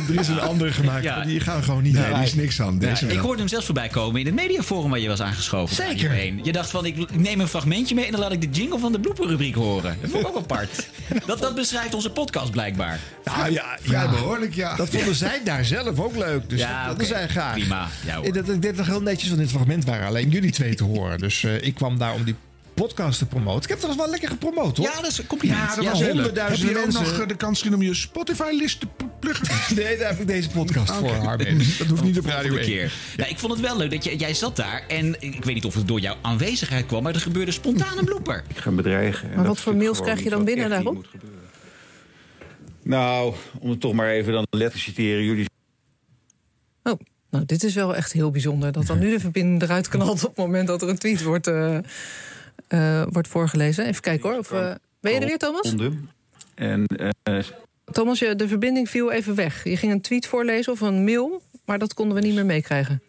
er is een andere gemaakt. Ja. Die gaan we gewoon niet Nee, die is niks aan. Ja, ik hoorde hem zelfs voorbij komen in het mediaforum waar je was aangeschoven. Zeker. Radio 1. Je dacht van, ik neem een fragmentje mee en dan laat ik de jingle van de blooperrubriek horen. Dat vond ik ook apart. Dat, dat beschrijft onze podcast blijkbaar. Nou ja, Vrij behoorlijk, ja. Dat vonden zij daar zelf ook leuk. Dus Ja, dat oké. vonden zij graag. Prima. Ja, hoor. Dat, ik denk dat heel netjes van dit fragment waren alleen jullie twee te horen. Dus eh, ik kwam daar om die podcast te promoten. Ik heb trouwens wel lekker gepromoot, hoor. Ja, dat is een compliment. Ja, dat Ja, was ook mensen. nog de kans gezien om je Spotify-list te pluggen? Nee, daar heb ik deze podcast voor. Harm. Dat hoeft niet op Radio Volgende 1. keer. Ja, ik vond het wel leuk dat je, jij zat daar en ik weet niet of het door jouw aanwezigheid kwam, maar er gebeurde spontaan een blooper. Ik ga bedreigen. En Maar wat voor mails krijg je dan binnen daarop? niet moet gebeuren. Nou, om het toch maar even dan letter te citeren. Jullie nou, dit is wel echt heel bijzonder. Dat dan nu de verbinding eruit knalt op het moment dat er een tweet wordt, eh, eh, wordt voorgelezen. Even kijken hoor. Of, eh, ben je er weer, Thomas? En Thomas, je, de verbinding viel even weg. Je ging een tweet voorlezen of een mail, maar dat konden we niet meer meekrijgen.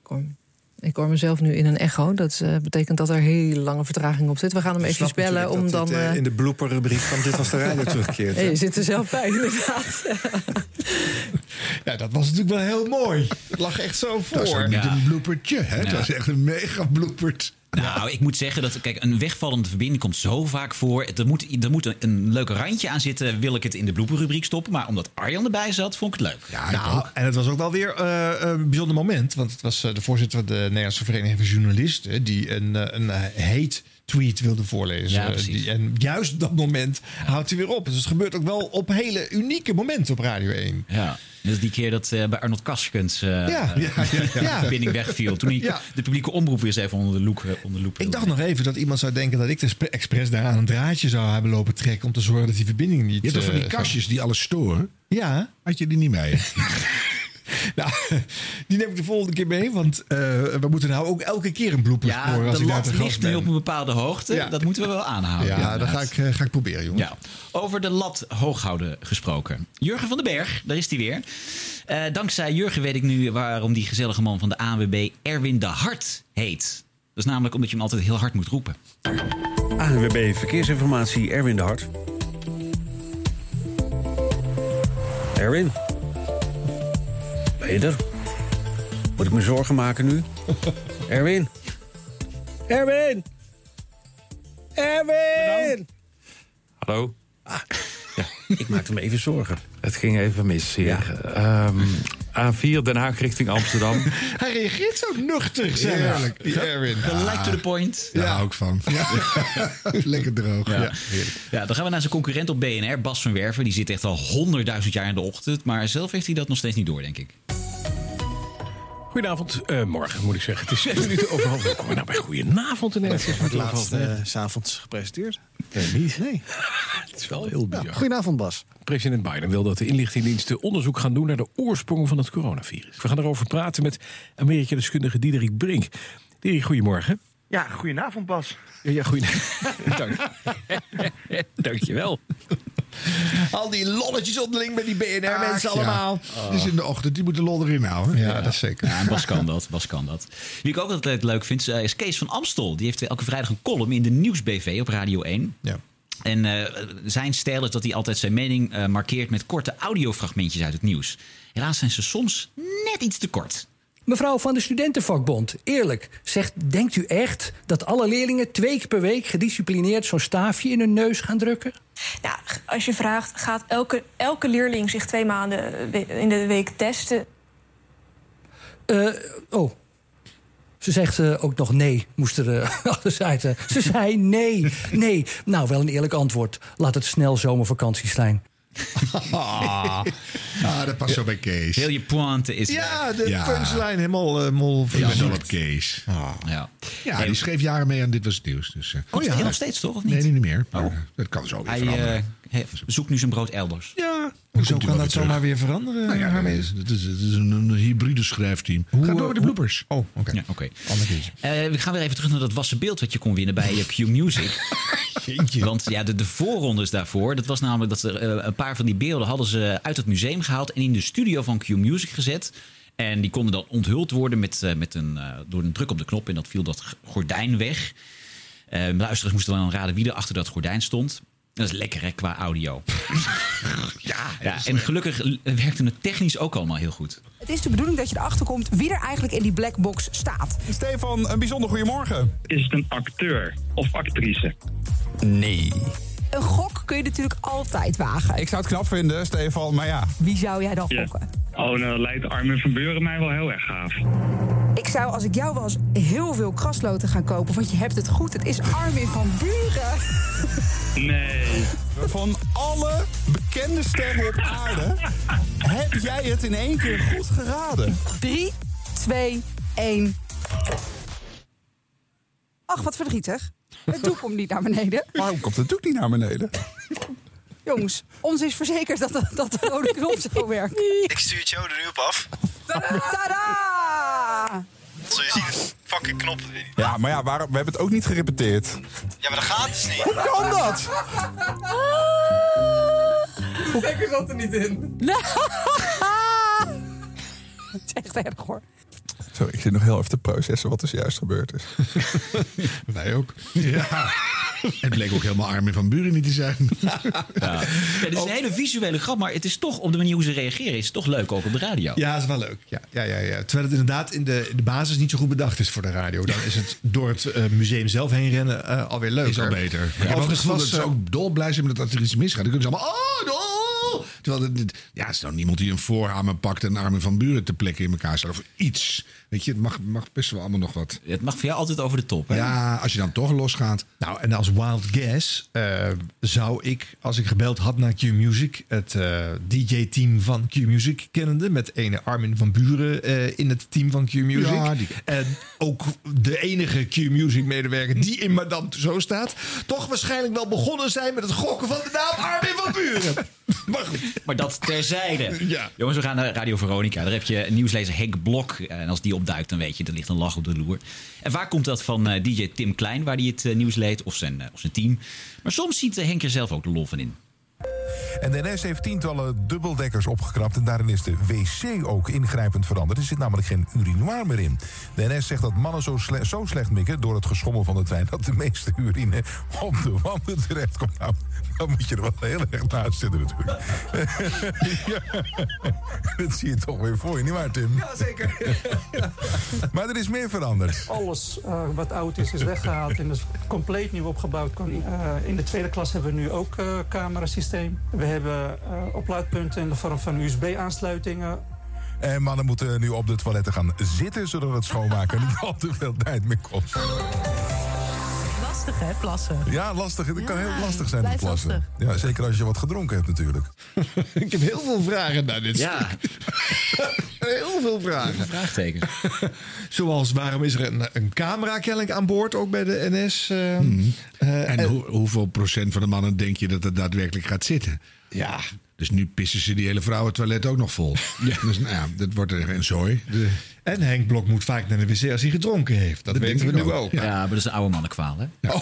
Ik hoor- Ik hoor mezelf nu in een echo. Dat eh, betekent dat er hele lange vertraging op zit. We gaan hem even bellen om dan... eh, in de blooperrubriek van Dit Was de Radio terugkeert. hey, je zit er zelf bij, inderdaad. Ja, dat was natuurlijk wel heel mooi. Het lag echt zo voor. Dat is ook niet Ja. een bloopertje, hè? Ja. Dat is echt een mega bloopert. Nou, ik moet zeggen dat kijk, een wegvallende verbinding komt zo vaak voor. Er moet, er moet een, een leuk randje aan zitten. Wil ik het in de blooperrubriek stoppen? Maar omdat Arjan erbij zat, vond ik het leuk. Ja, Nou, en het was ook wel weer eh, een bijzonder moment. Want het was eh, de voorzitter van de Nederlandse Vereniging van Journalisten... die een, eh, een hate tweet wilde voorlezen. Ja, precies. Die- en juist op dat moment houdt hij weer op. Dus het gebeurt ook wel op hele unieke momenten op Radio 1. Ja. Is die keer dat eh, bij Arnold Kaskens eh Ja, ja, ja, ja. de verbinding wegviel. Toen hij Ja. de publieke omroep weer eens even onder de loep, onder de loep Ik dacht nog even dat iemand zou denken dat ik de expres daar aan een draadje zou hebben lopen trekken... om te zorgen dat die verbinding niet... Je hebt toch van die kastjes die alles storen? Ja. Had je die niet mee? Nou, die neem ik de volgende keer mee, want eh, we moeten nou ook elke keer een blooper Ja, scoren als de ik daar lat te gast ligt nu op een bepaalde hoogte. Ja. Dat moeten we wel aanhouden. Ja, dat ga ik, eh, ga ik proberen, jongen. Ja. Over de lat hoog houden gesproken. Jurgen van den Berg, daar is hij weer. Eh, dankzij Jurgen weet ik nu waarom die gezellige man van de ANWB Erwin de Hart heet. Dat is namelijk omdat je hem altijd heel hard moet roepen. ANWB Verkeersinformatie, Erwin de Hart. Erwin? Ben je er? Moet ik me zorgen maken nu? Erwin? Erwin! Erwin! Hallo? Ah, ja, ik maakte me even zorgen. het ging even mis hier. Ehm, A4 Den Haag richting Amsterdam. Hij reageert zo nuchter, zeg Heerlijk. Die Erwin. Gelijk to the point. Daar hou ik van. Lekker droog. Ja. Ja. Ja. dan gaan we naar zijn concurrent op BNR, Bas van Werven. Die zit echt al honderdduizend jaar in de ochtend. Maar zelf heeft hij dat nog steeds niet door, denk ik. Goedenavond, eh, morgen moet ik zeggen. Het is zes minuten over half. Kom nou bij goedenavond ineens? Zes Het laatste negen. eh, s s'avonds gepresenteerd. Nee, niet. Nee. Het is wel heel bizar. Goedenavond, Bas. President Biden wil dat de inlichtingendiensten onderzoek gaan doen naar de oorsprong van het coronavirus. We gaan erover praten met Amerika-deskundige Diederik Brink. Diederik, goedemorgen. Ja, goedenavond, Bas. Ja, ja goeie... Dank. Dankjewel. Al die lolletjes onderling met die BNR-mensen ja. allemaal. Is in de ochtend, die moet de lol erin houden. Ja, dat is zeker. Ja, en Bas kan dat. Bas kan dat. Wie ik ook altijd leuk vind, eh, is Kees van Amstel. Die heeft elke vrijdag een column in de Nieuwsbv op Radio 1. Ja. En eh, zijn stijl is dat hij altijd zijn mening eh, markeert met korte audiofragmentjes uit het nieuws. Helaas zijn ze soms net iets te kort. Mevrouw van de Studentenvakbond, eerlijk, zegt, denkt u echt dat alle leerlingen twee keer per week gedisciplineerd zo'n staafje in hun neus gaan drukken? Ja, als je vraagt, gaat elke, elke leerling zich twee maanden we- in de week testen? Eh, oh. Ze zegt eh, ook nog nee, moest er eh, zijn. Ze zei nee, nee. Nou, wel een eerlijk antwoord. Laat het snel zomervakantie zijn. Ah, dat past zo bij Kees. Heel je pointe is Ja, de Ja. punchline helemaal uh, mol Ik ben wel op Kees. Ja, Ja, die schreef jaren mee aan Dit Was Het Nieuws. Dus, eh. Oh ja, nog steeds toch, of niet? Nee, niet meer. Maar, eh, dat kan zo weer Hij veranderen. Zoekt nu zijn brood elders. ja, Hoezo kan dat zomaar weer veranderen? Nou ja, dat is- is, dat is, een, een hybride schrijfteam. Ga door met de bloopers. Oh, oké. Ja, oké. Ander keertje. Eh, we gaan weer even terug naar dat wassen beeld wat je kon winnen bij Q Music. Want ja, de, de voorrondes daarvoor, dat was namelijk dat er eh, een paar van die beelden hadden ze uit het museum gehaald en in de studio van Q Music gezet. En die konden dan onthuld worden met, eh, met een, eh, door een druk op de knop en dat viel dat gordijn weg. Eh luisteraars moesten dan raden wie er achter dat gordijn stond. Dat is lekker hè, qua audio. ja, ja, en gelukkig werkte het technisch ook allemaal heel goed. Het is de bedoeling dat je erachter komt wie er eigenlijk in die black box staat. Stefan, een bijzonder goedemorgen. Is het een acteur of actrice? Nee. Een gok kun je natuurlijk altijd wagen. Ik zou het knap vinden, Stefan, maar ja. Wie zou jij dan Ja. gokken? Oh, nou lijkt Armin van Buren mij wel heel erg gaaf. Ik zou, als ik jou was, heel veel krasloten gaan kopen. Want je hebt het goed. Het is Armin van Buren. Nee. Van alle bekende sterren op aarde heb jij het in één keer goed geraden. 3, 2, 1. Ach, wat verdrietig. Het doek komt niet naar beneden. Waarom komt het doek niet naar beneden? Jongens, ons is verzekerd dat de, dat de rode knop zo werkt. Ik stuur het jou er nu op af. Tadaa! Zul je zien, fucking knop. Ja, maar ja, waarom, we hebben het ook niet gerepeteerd. Ja, maar dat gaat dus niet. Hoe kan dat? De stekker zat er niet in. Het is echt erg hoor. Zo, ik zit nog heel even te processen wat er zojuist gebeurd is. Wij ook. Ja. Het bleek ook helemaal Armin van Buren niet te zijn. Ja. Ja, dit is een hele visuele grap, maar het is toch op de manier hoe ze reageren, is het toch leuk ook op de radio. Ja, dat is wel leuk. Ja, ja, ja, ja. Terwijl het inderdaad in de, in de basis niet zo goed bedacht is voor de radio. Dan is het door het eh, museum zelf heen rennen eh, alweer leuk. Is al beter. Maar ik heb ook het Overigens gevoel dat was, ze eh, ook dolblij zijn met dat er iets misgaat. Dan kunnen ze allemaal... Oh, oh. Terwijl het, ja, er is nou niemand die een voorhamer pakt en Armin van Buren te plekken in elkaar staat. Of iets. Weet je, het mag, mag best wel allemaal nog wat. Het mag voor jou altijd over de top. Hè? Ja, als je dan toch losgaat. Nou, en als wild guess eh, zou ik, als ik gebeld had naar Q-Music, het eh, DJ-team van Q-Music kennende, met ene Armin van Buren eh, in het team van Q-Music. Ja, die- En ook de enige Q-Music-medewerker die in Madame Tussauds staat, toch waarschijnlijk wel begonnen zijn met het gokken van de naam Armin van Buren. maar goed. Maar dat terzijde. Ja. Jongens, we gaan naar Radio Veronica. Daar heb je nieuwslezer Henk Blok. En als die opduikt, dan weet je, er ligt een lach op de loer. En vaak komt dat van eh, DJ Tim Klein, waar hij het eh, nieuws leed, of zijn, eh, of zijn team. Maar soms ziet Henk er zelf ook de lol van in. En de NS heeft tientallen dubbeldekkers opgekrapt en daarin is de wc ook ingrijpend veranderd. Er zit namelijk geen urinoir meer in. De NS zegt dat mannen zo, zo slecht mikken door het geschommel van de trein dat de meeste urine op de wanden terechtkomt. Nou, dan moet je er wel heel erg naast zitten natuurlijk. ja, dat zie je toch weer voor je, nietwaar Tim? Ja, zeker. maar er is meer veranderd. Alles eh, wat oud is, is weggehaald en is compleet nieuw opgebouwd. Eh, in de tweede klas hebben we nu ook eh camerasysteem. we hebben eh, oplaadpunten in de vorm van USB-aansluitingen. En mannen moeten nu op de toiletten gaan zitten... zodat het schoonmaken niet al te veel tijd meer kost. Lastig, hè, plassen? Ja, lastig. Het kan heel lastig zijn te blijft plassen. Ja, zeker als je wat gedronken hebt natuurlijk. Ik heb heel veel vragen naar dit Ja. stuk. heel veel vragen. Vraagtekens. Zoals, waarom is er een, een camera kennelijk aan boord, ook bij de NS? eh, Mhm. eh, en hoe- hoeveel procent van de mannen denk je dat het daadwerkelijk gaat zitten? Ja. Dus nu pissen ze die hele vrouwentoilet ook nog vol. Dus nou ja, dat wordt er een zooi. De- En Henk Blok moet vaak naar de wc als hij gedronken heeft. Dat, Dat weten we nu ook. ook. Ja, maar dat is een oude mannenkwaal, hè?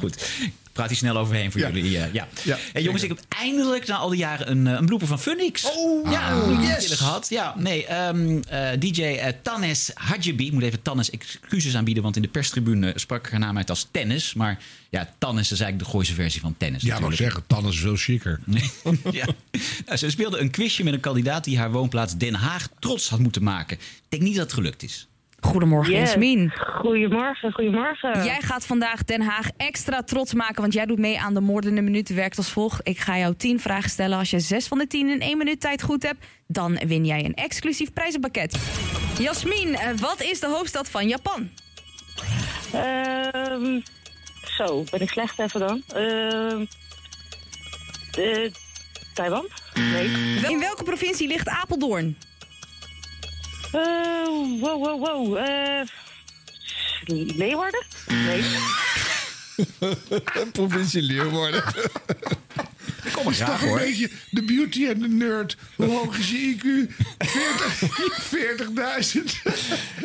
Goed. Praat hier snel overheen voor jullie. eh, ja. Ja, en jongens, ik heb eindelijk na al die jaren een, eh, een blooper van Funix. Oh, ja, ah, een yes. gehad. Ja, nee, ehm, eh, DJ eh, Tannes Hadjibi. Ik moet even Tannes excuses aanbieden, want in de perstribune sprak haar naam uit als tennis. Maar ja, Tannes is eigenlijk de Gooise versie van tennis. Ja, maar natuurlijk. zeggen, Tan is veel chiquer. ja. Nou, ze speelde een quizje met een kandidaat die haar woonplaats Den Haag trots had moeten maken. Ik denk niet dat het gelukt is. Goedemorgen, Yes. Jasmin. Goedemorgen, goedemorgen. Jij gaat vandaag Den Haag extra trots maken, want jij doet mee aan de moordende minuten. Werkt als volgt. Ik ga jou 10 vragen stellen. Als je 6 van de 10 in 1 minuut tijd goed hebt, dan win jij een exclusief prijzenpakket. Jasmin, eh, wat is de hoofdstad van Japan? Ehm, zo, ben ik slecht even dan. Ehm eh, Taiwan? Nee. In welke provincie ligt Apeldoorn? Eh, wow, wow, wow. Eh Leeuwarden? Nee. Provincie Leeuwarden. Kom is toch een beetje de beauty en de nerd. Hoe hoog is je IQ? 40 40.000.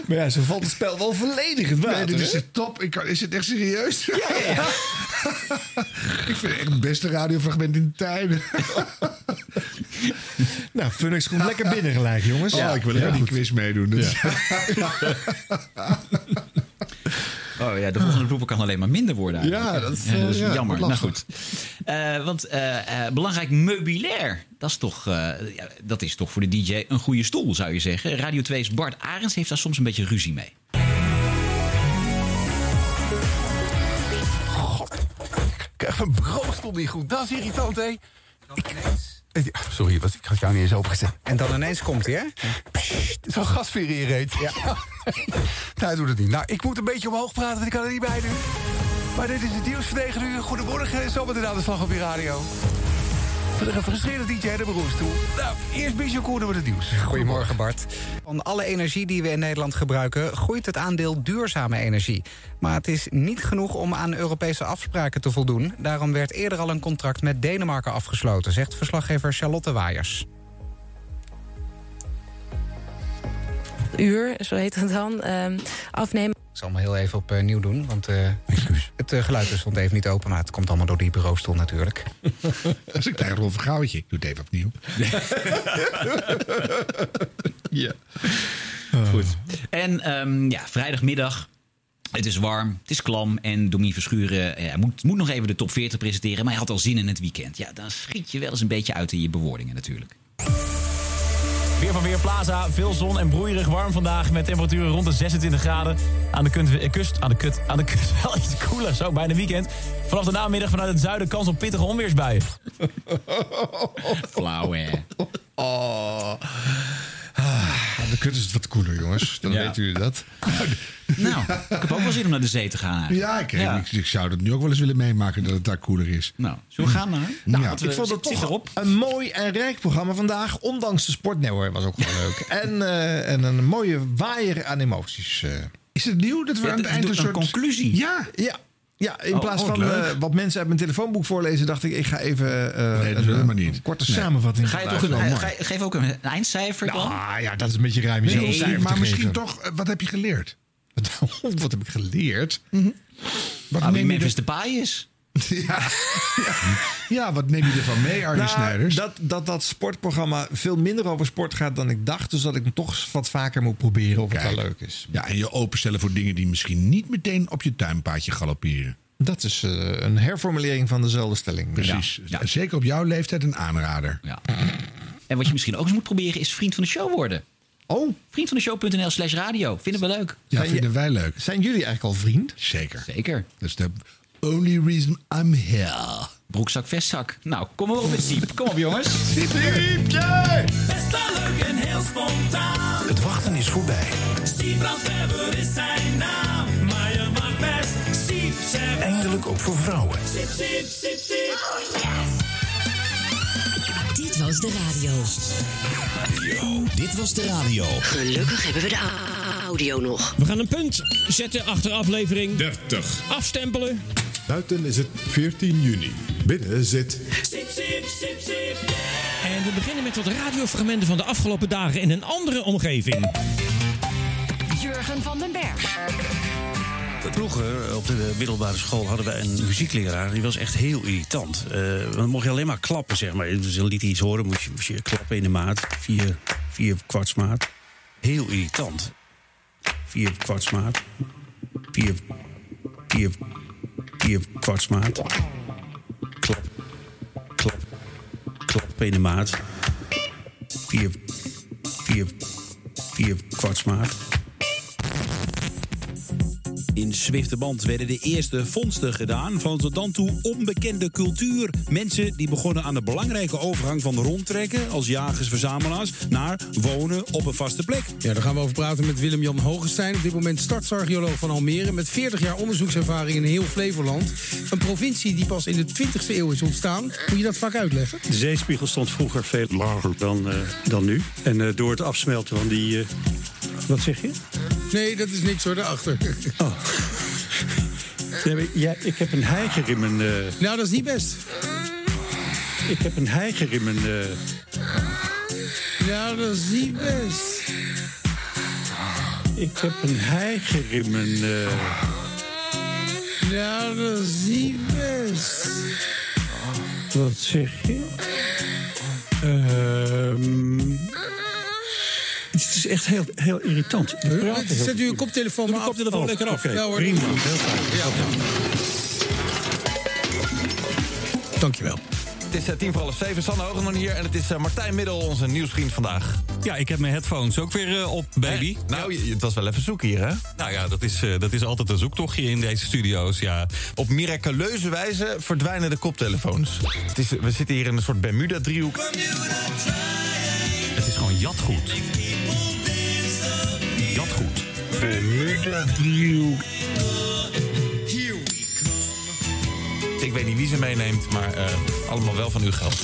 Maar ja, zo valt het spel wel volledig het water. Nee, dit is hè? het top. Ik kan, is het echt serieus? Ja, ja, ja. ik vind het echt het beste radiofragment in tijden. Nou, Funix komt lekker binnen gelijk, jongens. Oh, ik wil even die quiz meedoen. Is- Oh ja, de volgende blooper kan alleen maar minder worden eigenlijk. Ja, dat is, eh, ja, jammer. Nou goed. Eh, want eh, eh, belangrijk meubilair, dat is, toch, eh, ja, dat is toch voor de DJ een goede stoel, zou je zeggen. Radio 2's Bart Arends heeft daar soms een beetje ruzie mee. Kijk, mijn brood stond niet goed. Dat is irritant, hè? Ik- Sorry, was, ik had jou niet eens opengezet. En dan ineens komt hij, hè? Zo'n gasveer in je reet. Ja. nou, hij doet het niet. Nou, ik moet een beetje omhoog praten, want ik kan er niet bij nu. Maar dit is het nieuws van 9 uur. Goedemorgen, en zometeen aan de slag op je radio. Voor de gefrustreerde DJ de broers toe. Nou, eerst Bijou Koerden met het nieuws. Goedemorgen Bart. Van alle energie die we in Nederland gebruiken... groeit het aandeel duurzame energie. Maar het is niet genoeg om aan Europese afspraken te voldoen. Daarom werd eerder al een contract met Denemarken afgesloten... zegt verslaggever Charlotte Waaiers. uur, zo heet het dan, ehm, afnemen. Ik zal hem heel even opnieuw doen, want eh, het eh, geluid stond even niet open... maar het komt allemaal door die bureaustoel natuurlijk. Dat is een klein Rolf Gouwtje. Ik doe het even opnieuw. ja. Goed. En ehm, ja, vrijdagmiddag. Het is warm, het is klam en Domien Verschuren eh, moet, moet nog even de top 40 presenteren. Maar hij had al zin in het weekend. Ja, dan schiet je wel eens een beetje uit in je bewoordingen natuurlijk. Weer van Weerplaza, veel zon en broeierig warm vandaag met temperaturen rond de 26 graden. Aan de eh, kust, aan de kut, aan de kust wel iets koeler, zo bijna weekend. Vanaf de namiddag vanuit het zuiden kans op pittige onweersbuien. Flauw hè. Oh. Ah, de kut is het wat koeler, jongens. Dan Ja. weten jullie dat. Nou, ik heb ook wel zin om naar de zee te gaan. Ja, ik, Ik, ik zou dat nu ook wel eens willen meemaken dat het daar koeler is. Nou, zullen we gaan naar? Nou, Ja. ik vond het toch erop. een mooi en rijk programma vandaag. Ondanks de sport. Nee hoor, was ook gewoon leuk. En, eh, en een mooie waaier aan emoties. eh. Is het nieuw dat we aan het eind een soort... conclusie. Ja. Ja. Ja, in Oh, plaats oh, van eh, wat mensen uit mijn telefoonboek voorlezen, dacht ik, ik ga even eh, Nee, dat een, willen we eh, niet. een korte Nee. samenvatting. Ga je toch geluisteren. een, ga je- geef ook een eindcijfer dan? Ah ja, dat is een beetje ruim. Nee, jezelf een cijfer maar te misschien geven. toch, wat heb je geleerd? Wat heb ik geleerd? Wat Ah, wie neem je Memphis er- Depay is. Ja, ja. ja, wat neem je ervan mee, Arne Nou, Snijders? dat, dat dat sportprogramma veel minder over sport gaat dan ik dacht. Dus dat ik hem toch wat vaker moet proberen of het wel leuk is. Ja, en je openstellen voor dingen die misschien niet meteen op je tuinpaadje galopperen. Dat is eh, een herformulering van dezelfde stelling. Precies. Ja. Zeker op jouw leeftijd een aanrader. Ja. En wat je misschien ook eens moet proberen is vriend van de show worden. Oh. Vriendvandeshow.nl slash radio. Vinden we leuk. Ja, Zijn je- vinden wij leuk. Zijn jullie eigenlijk al vriend? Zeker. Zeker. Dat is de only reason I'm here. Broekzak, vestzak. Nou, kom maar op met Siep. Kom op, jongens. Best wel leuk en heel spontaan. Het wachten is voorbij. Weber is zijn naam. Maar je mag best Siep zeggen. Eindelijk ook voor vrouwen. Siep, siep, siep, siep. Dit was de radio. Dit was de radio. Gelukkig hebben we de audio nog. We gaan een punt zetten achter aflevering 30. Afstempelen. Buiten is het 14 juni. Binnen zit siep. En we beginnen met wat radiofragmenten van de afgelopen dagen in een andere omgeving. Jurgen van den Berg. Vroeger op de middelbare school hadden we een muziekleraar. Die was echt heel irritant. Eh, dan mocht je alleen maar klappen, zeg maar. Dus dan liet hij iets horen, moest je, moest je klappen in de maat. Vier, vier kwartsmaat. Heel irritant. Vier kwartsmaat. Vier, vier, vier kwartsmaat. Klap, klap, klap in de maat. Vier, vier, vier kwartsmaat. In Zwifterband werden de eerste vondsten gedaan van tot dan toe onbekende cultuur. Mensen die begonnen aan de belangrijke overgang van rondtrekken als jagers-verzamelaars naar wonen op een vaste plek. Ja, daar gaan we over praten met Willem-Jan Hogestein. Op dit moment startsarcheoloog van Almere. Met 40 jaar onderzoekservaring in heel Flevoland. Een provincie die pas in de 20e eeuw is ontstaan. Moet je dat vaak uitleggen? De zeespiegel stond vroeger veel lager dan, eh, dan nu. En eh, door het afsmelten van die... eh, wat zeg je? Nee, dat is niks hoor, daarachter. Oh. Ja, ik heb een heiger in mijn... eh, Nou, dat is niet best. ik heb een heiger in mijn... eh, Nou, dat is niet best. ik heb een heiger in mijn... eh, Nou, dat is niet best. wat zeg je? Ehm, het is echt heel, heel irritant. Zet u uw koptelefoon maar af. koptelefoon lekker af. Ja hoor. Prima, heel fijn. Dankjewel. Het is eh, tien voor half zeven. Sanne Hogeman hier. En het is eh, Martijn Middel, onze nieuwsvriend vandaag. Ja, ik heb mijn headphones ook weer eh, op, baby. Nou, je- het was wel even zoek hier, hè? Nou ja, dat is, dat is altijd een zoektochtje in deze studio's, ja. Op miraculeuze wijze verdwijnen de koptelefoons. Het is, we zitten hier in een soort Bermuda-driehoek. Het jatgoed. Jatgoed. Bermuda-driehoek. Ik weet niet wie ze meeneemt, maar eh, allemaal wel van uw geld.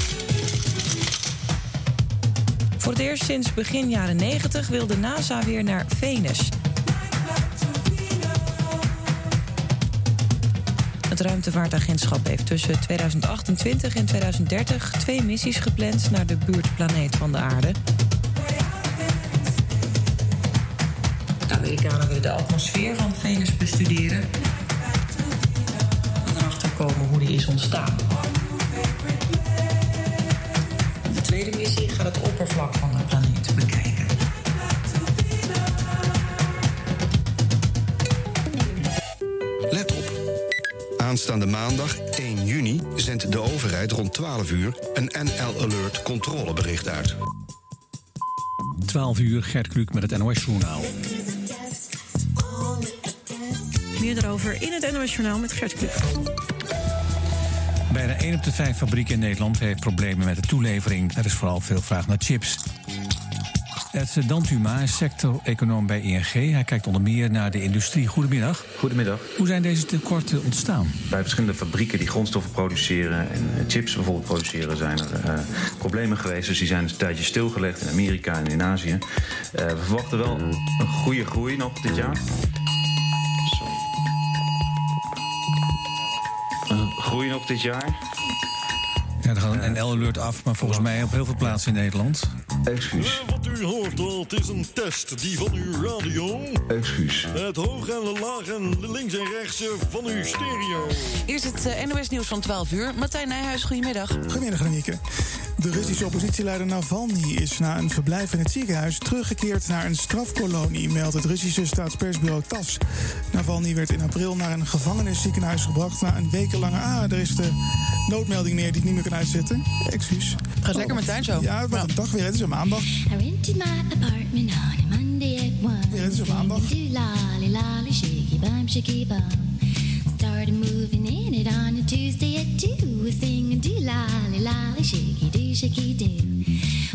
Voor het eerst sinds begin jaren 90 wil de NASA weer naar Venus. Het ruimtevaartagentschap heeft tussen 2028 en 2030 twee missies gepland naar de buurtplaneet van de aarde. De atmosfeer van Venus bestuderen. En erachter komen hoe die is ontstaan. De tweede missie gaat het oppervlak van de planeet bekijken. Let op. Aanstaande maandag 1 juni zendt de overheid rond 12 uur een NL Alert controlebericht uit. 12 uur, Gert Kluk met het NOS-journaal. Meer erover in het NOS Journaal met Gert Kluk. Bijna 1 op de 5 fabrieken in Nederland heeft problemen met de toelevering. Er is vooral veel vraag naar chips. Het Dantuma is sector-econoom bij ING. Hij kijkt onder meer naar de industrie. Goedemiddag. Goedemiddag. Hoe zijn deze tekorten ontstaan? Bij verschillende fabrieken die grondstoffen produceren en eh, chips bijvoorbeeld produceren, zijn er eh, problemen geweest. Dus die zijn een tijdje stilgelegd in Amerika en in Azië. Eh, we verwachten wel een goede groei nog dit jaar. Een groei nog dit jaar. Ja, er gaat een NL-alert af, maar volgens mij op heel veel plaatsen in Nederland. Excuus. Wat u hoort, dat is een test die van uw radio. Excuus. Het hoog en laag en links en rechts van uw stereo. Eerst het eh, NOS Nieuws van 12 uur. Martijn Nijhuis, goedemiddag. Goedemiddag, Ranieke. De Russische oppositieleider Navalny is na een verblijf in het ziekenhuis teruggekeerd naar een strafkolonie, meldt het Russische staatspersbureau TASS. Navalny werd in april naar een gevangenisziekenhuis gebracht na een wekenlange. Ah, er is de noodmelding meer die ik niet meer kan uitzetten. Excuus. Gaat lekker, Martijn, zo. Ja, het was een dag weer. Het is een maandag. I rented my apartment on a Monday at one. Weer, het is een maandag. Started moving in it on a Tuesday at 2. We're singing do lolly lolly, shaky do, shaky do.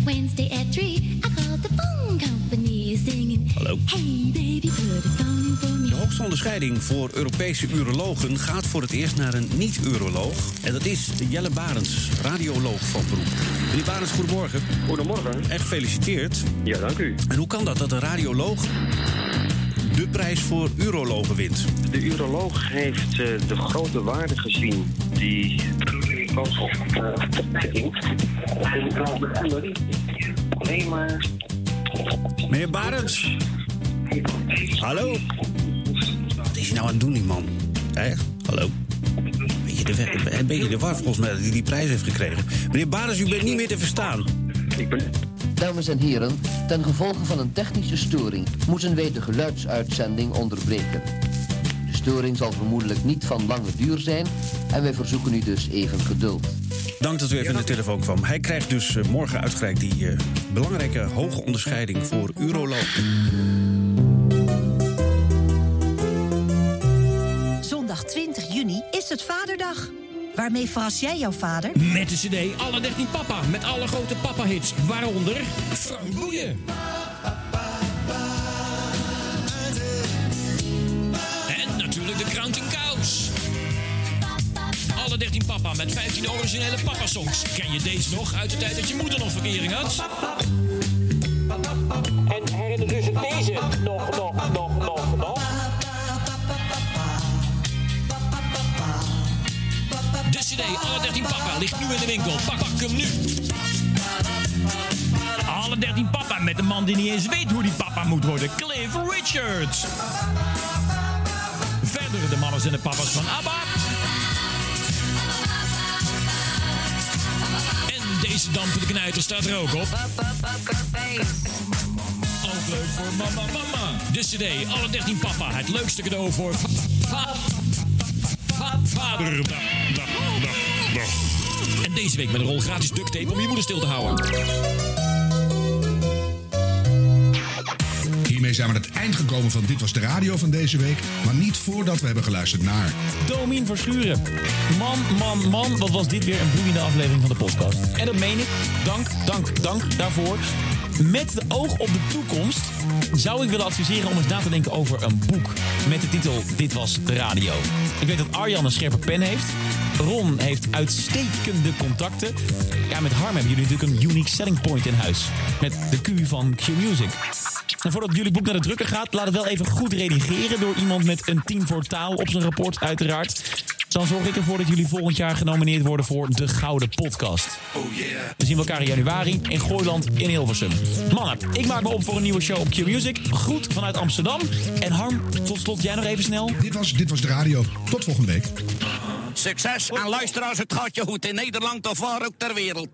Wednesday at 3, I called the phone company singing. Hallo. Hey baby, put a phone in for me. De hoogste onderscheiding voor Europese urologen gaat voor het eerst naar een niet-uroloog. En dat is Jelle Barends, radioloog van beroep. Meneer Barends, goedemorgen. Goedemorgen. En gefeliciteerd. Ja, dank u. En hoe kan dat dat een radioloog de prijs voor urologen wint? De uroloog heeft eh, de grote waarde gezien die met alleen maar. Meneer Barends. Hallo. Wat is hij nou aan het doen, die man? Echt? Hallo. Beetje de, een beetje de war volgens mij dat hij die prijs heeft gekregen. Meneer Barends, u bent niet meer te verstaan. Ik ben... Dames en heren, ten gevolge van een technische storing moeten wij de geluidsuitzending onderbreken. De storing zal vermoedelijk niet van lange duur zijn en wij verzoeken u dus even geduld. Dank dat u even aan de telefoon kwam. Hij krijgt dus eh, morgen uitgereikt die eh, belangrijke hoge onderscheiding voor uroloog. Zondag 20 juni is het Vaderdag. Waarmee verras jij jouw vader? Met de cd Alle 13 Papa. Met alle grote papa-hits. Waaronder Frank Boeien. En natuurlijk de Counting Cows. Alle 13 Papa met 15 originele papa-songs. Ken je deze nog uit de tijd dat je moeder nog verkering had? Alle 13 Papa ligt nu in de winkel. Pak, hem nu. Alle 13 Papa met de man die niet eens weet hoe die papa moet worden. Cliff Richards. Verder de mannen en de papa's van ABBA. En deze dampende knijter staat er ook op. Ook leuk voor mama, mama. De CD Alle 13 Papa. Het leukste cadeau voor va- va- va- vader. En deze week met een rol gratis duct tape om je moeder stil te houden. Hiermee zijn we aan het eind gekomen van Dit Was De Radio van deze week. Maar niet voordat we hebben geluisterd naar... Domien Verschuren. Man, man, man, wat was dit weer een boeiende aflevering van de podcast. En dat meen ik. Dank, dank, dank daarvoor. Met de oog op de toekomst zou ik willen adviseren om eens na te denken over een boek. Met de titel Dit was de radio. Ik weet dat Arjan een scherpe pen heeft. Ron heeft uitstekende contacten. Ja, met Harm hebben jullie natuurlijk een unique selling point in huis. Met de Q van Q Music. Voordat jullie boek naar de drukker gaat, laat het wel even goed redigeren door iemand met een team voor taal op zijn rapport, uiteraard. Dan zorg ik ervoor dat jullie volgend jaar genomineerd worden voor de Gouden Podcast. We zien elkaar in januari in Gooiland in Hilversum. Mannen, ik maak me op voor een nieuwe show op Q Music. Goed vanuit Amsterdam. En Harm, tot slot jij nog even snel. Dit was, dit was de radio. Tot volgende week. Succes en luisteraars, het gaat je goed in Nederland of waar ook ter wereld.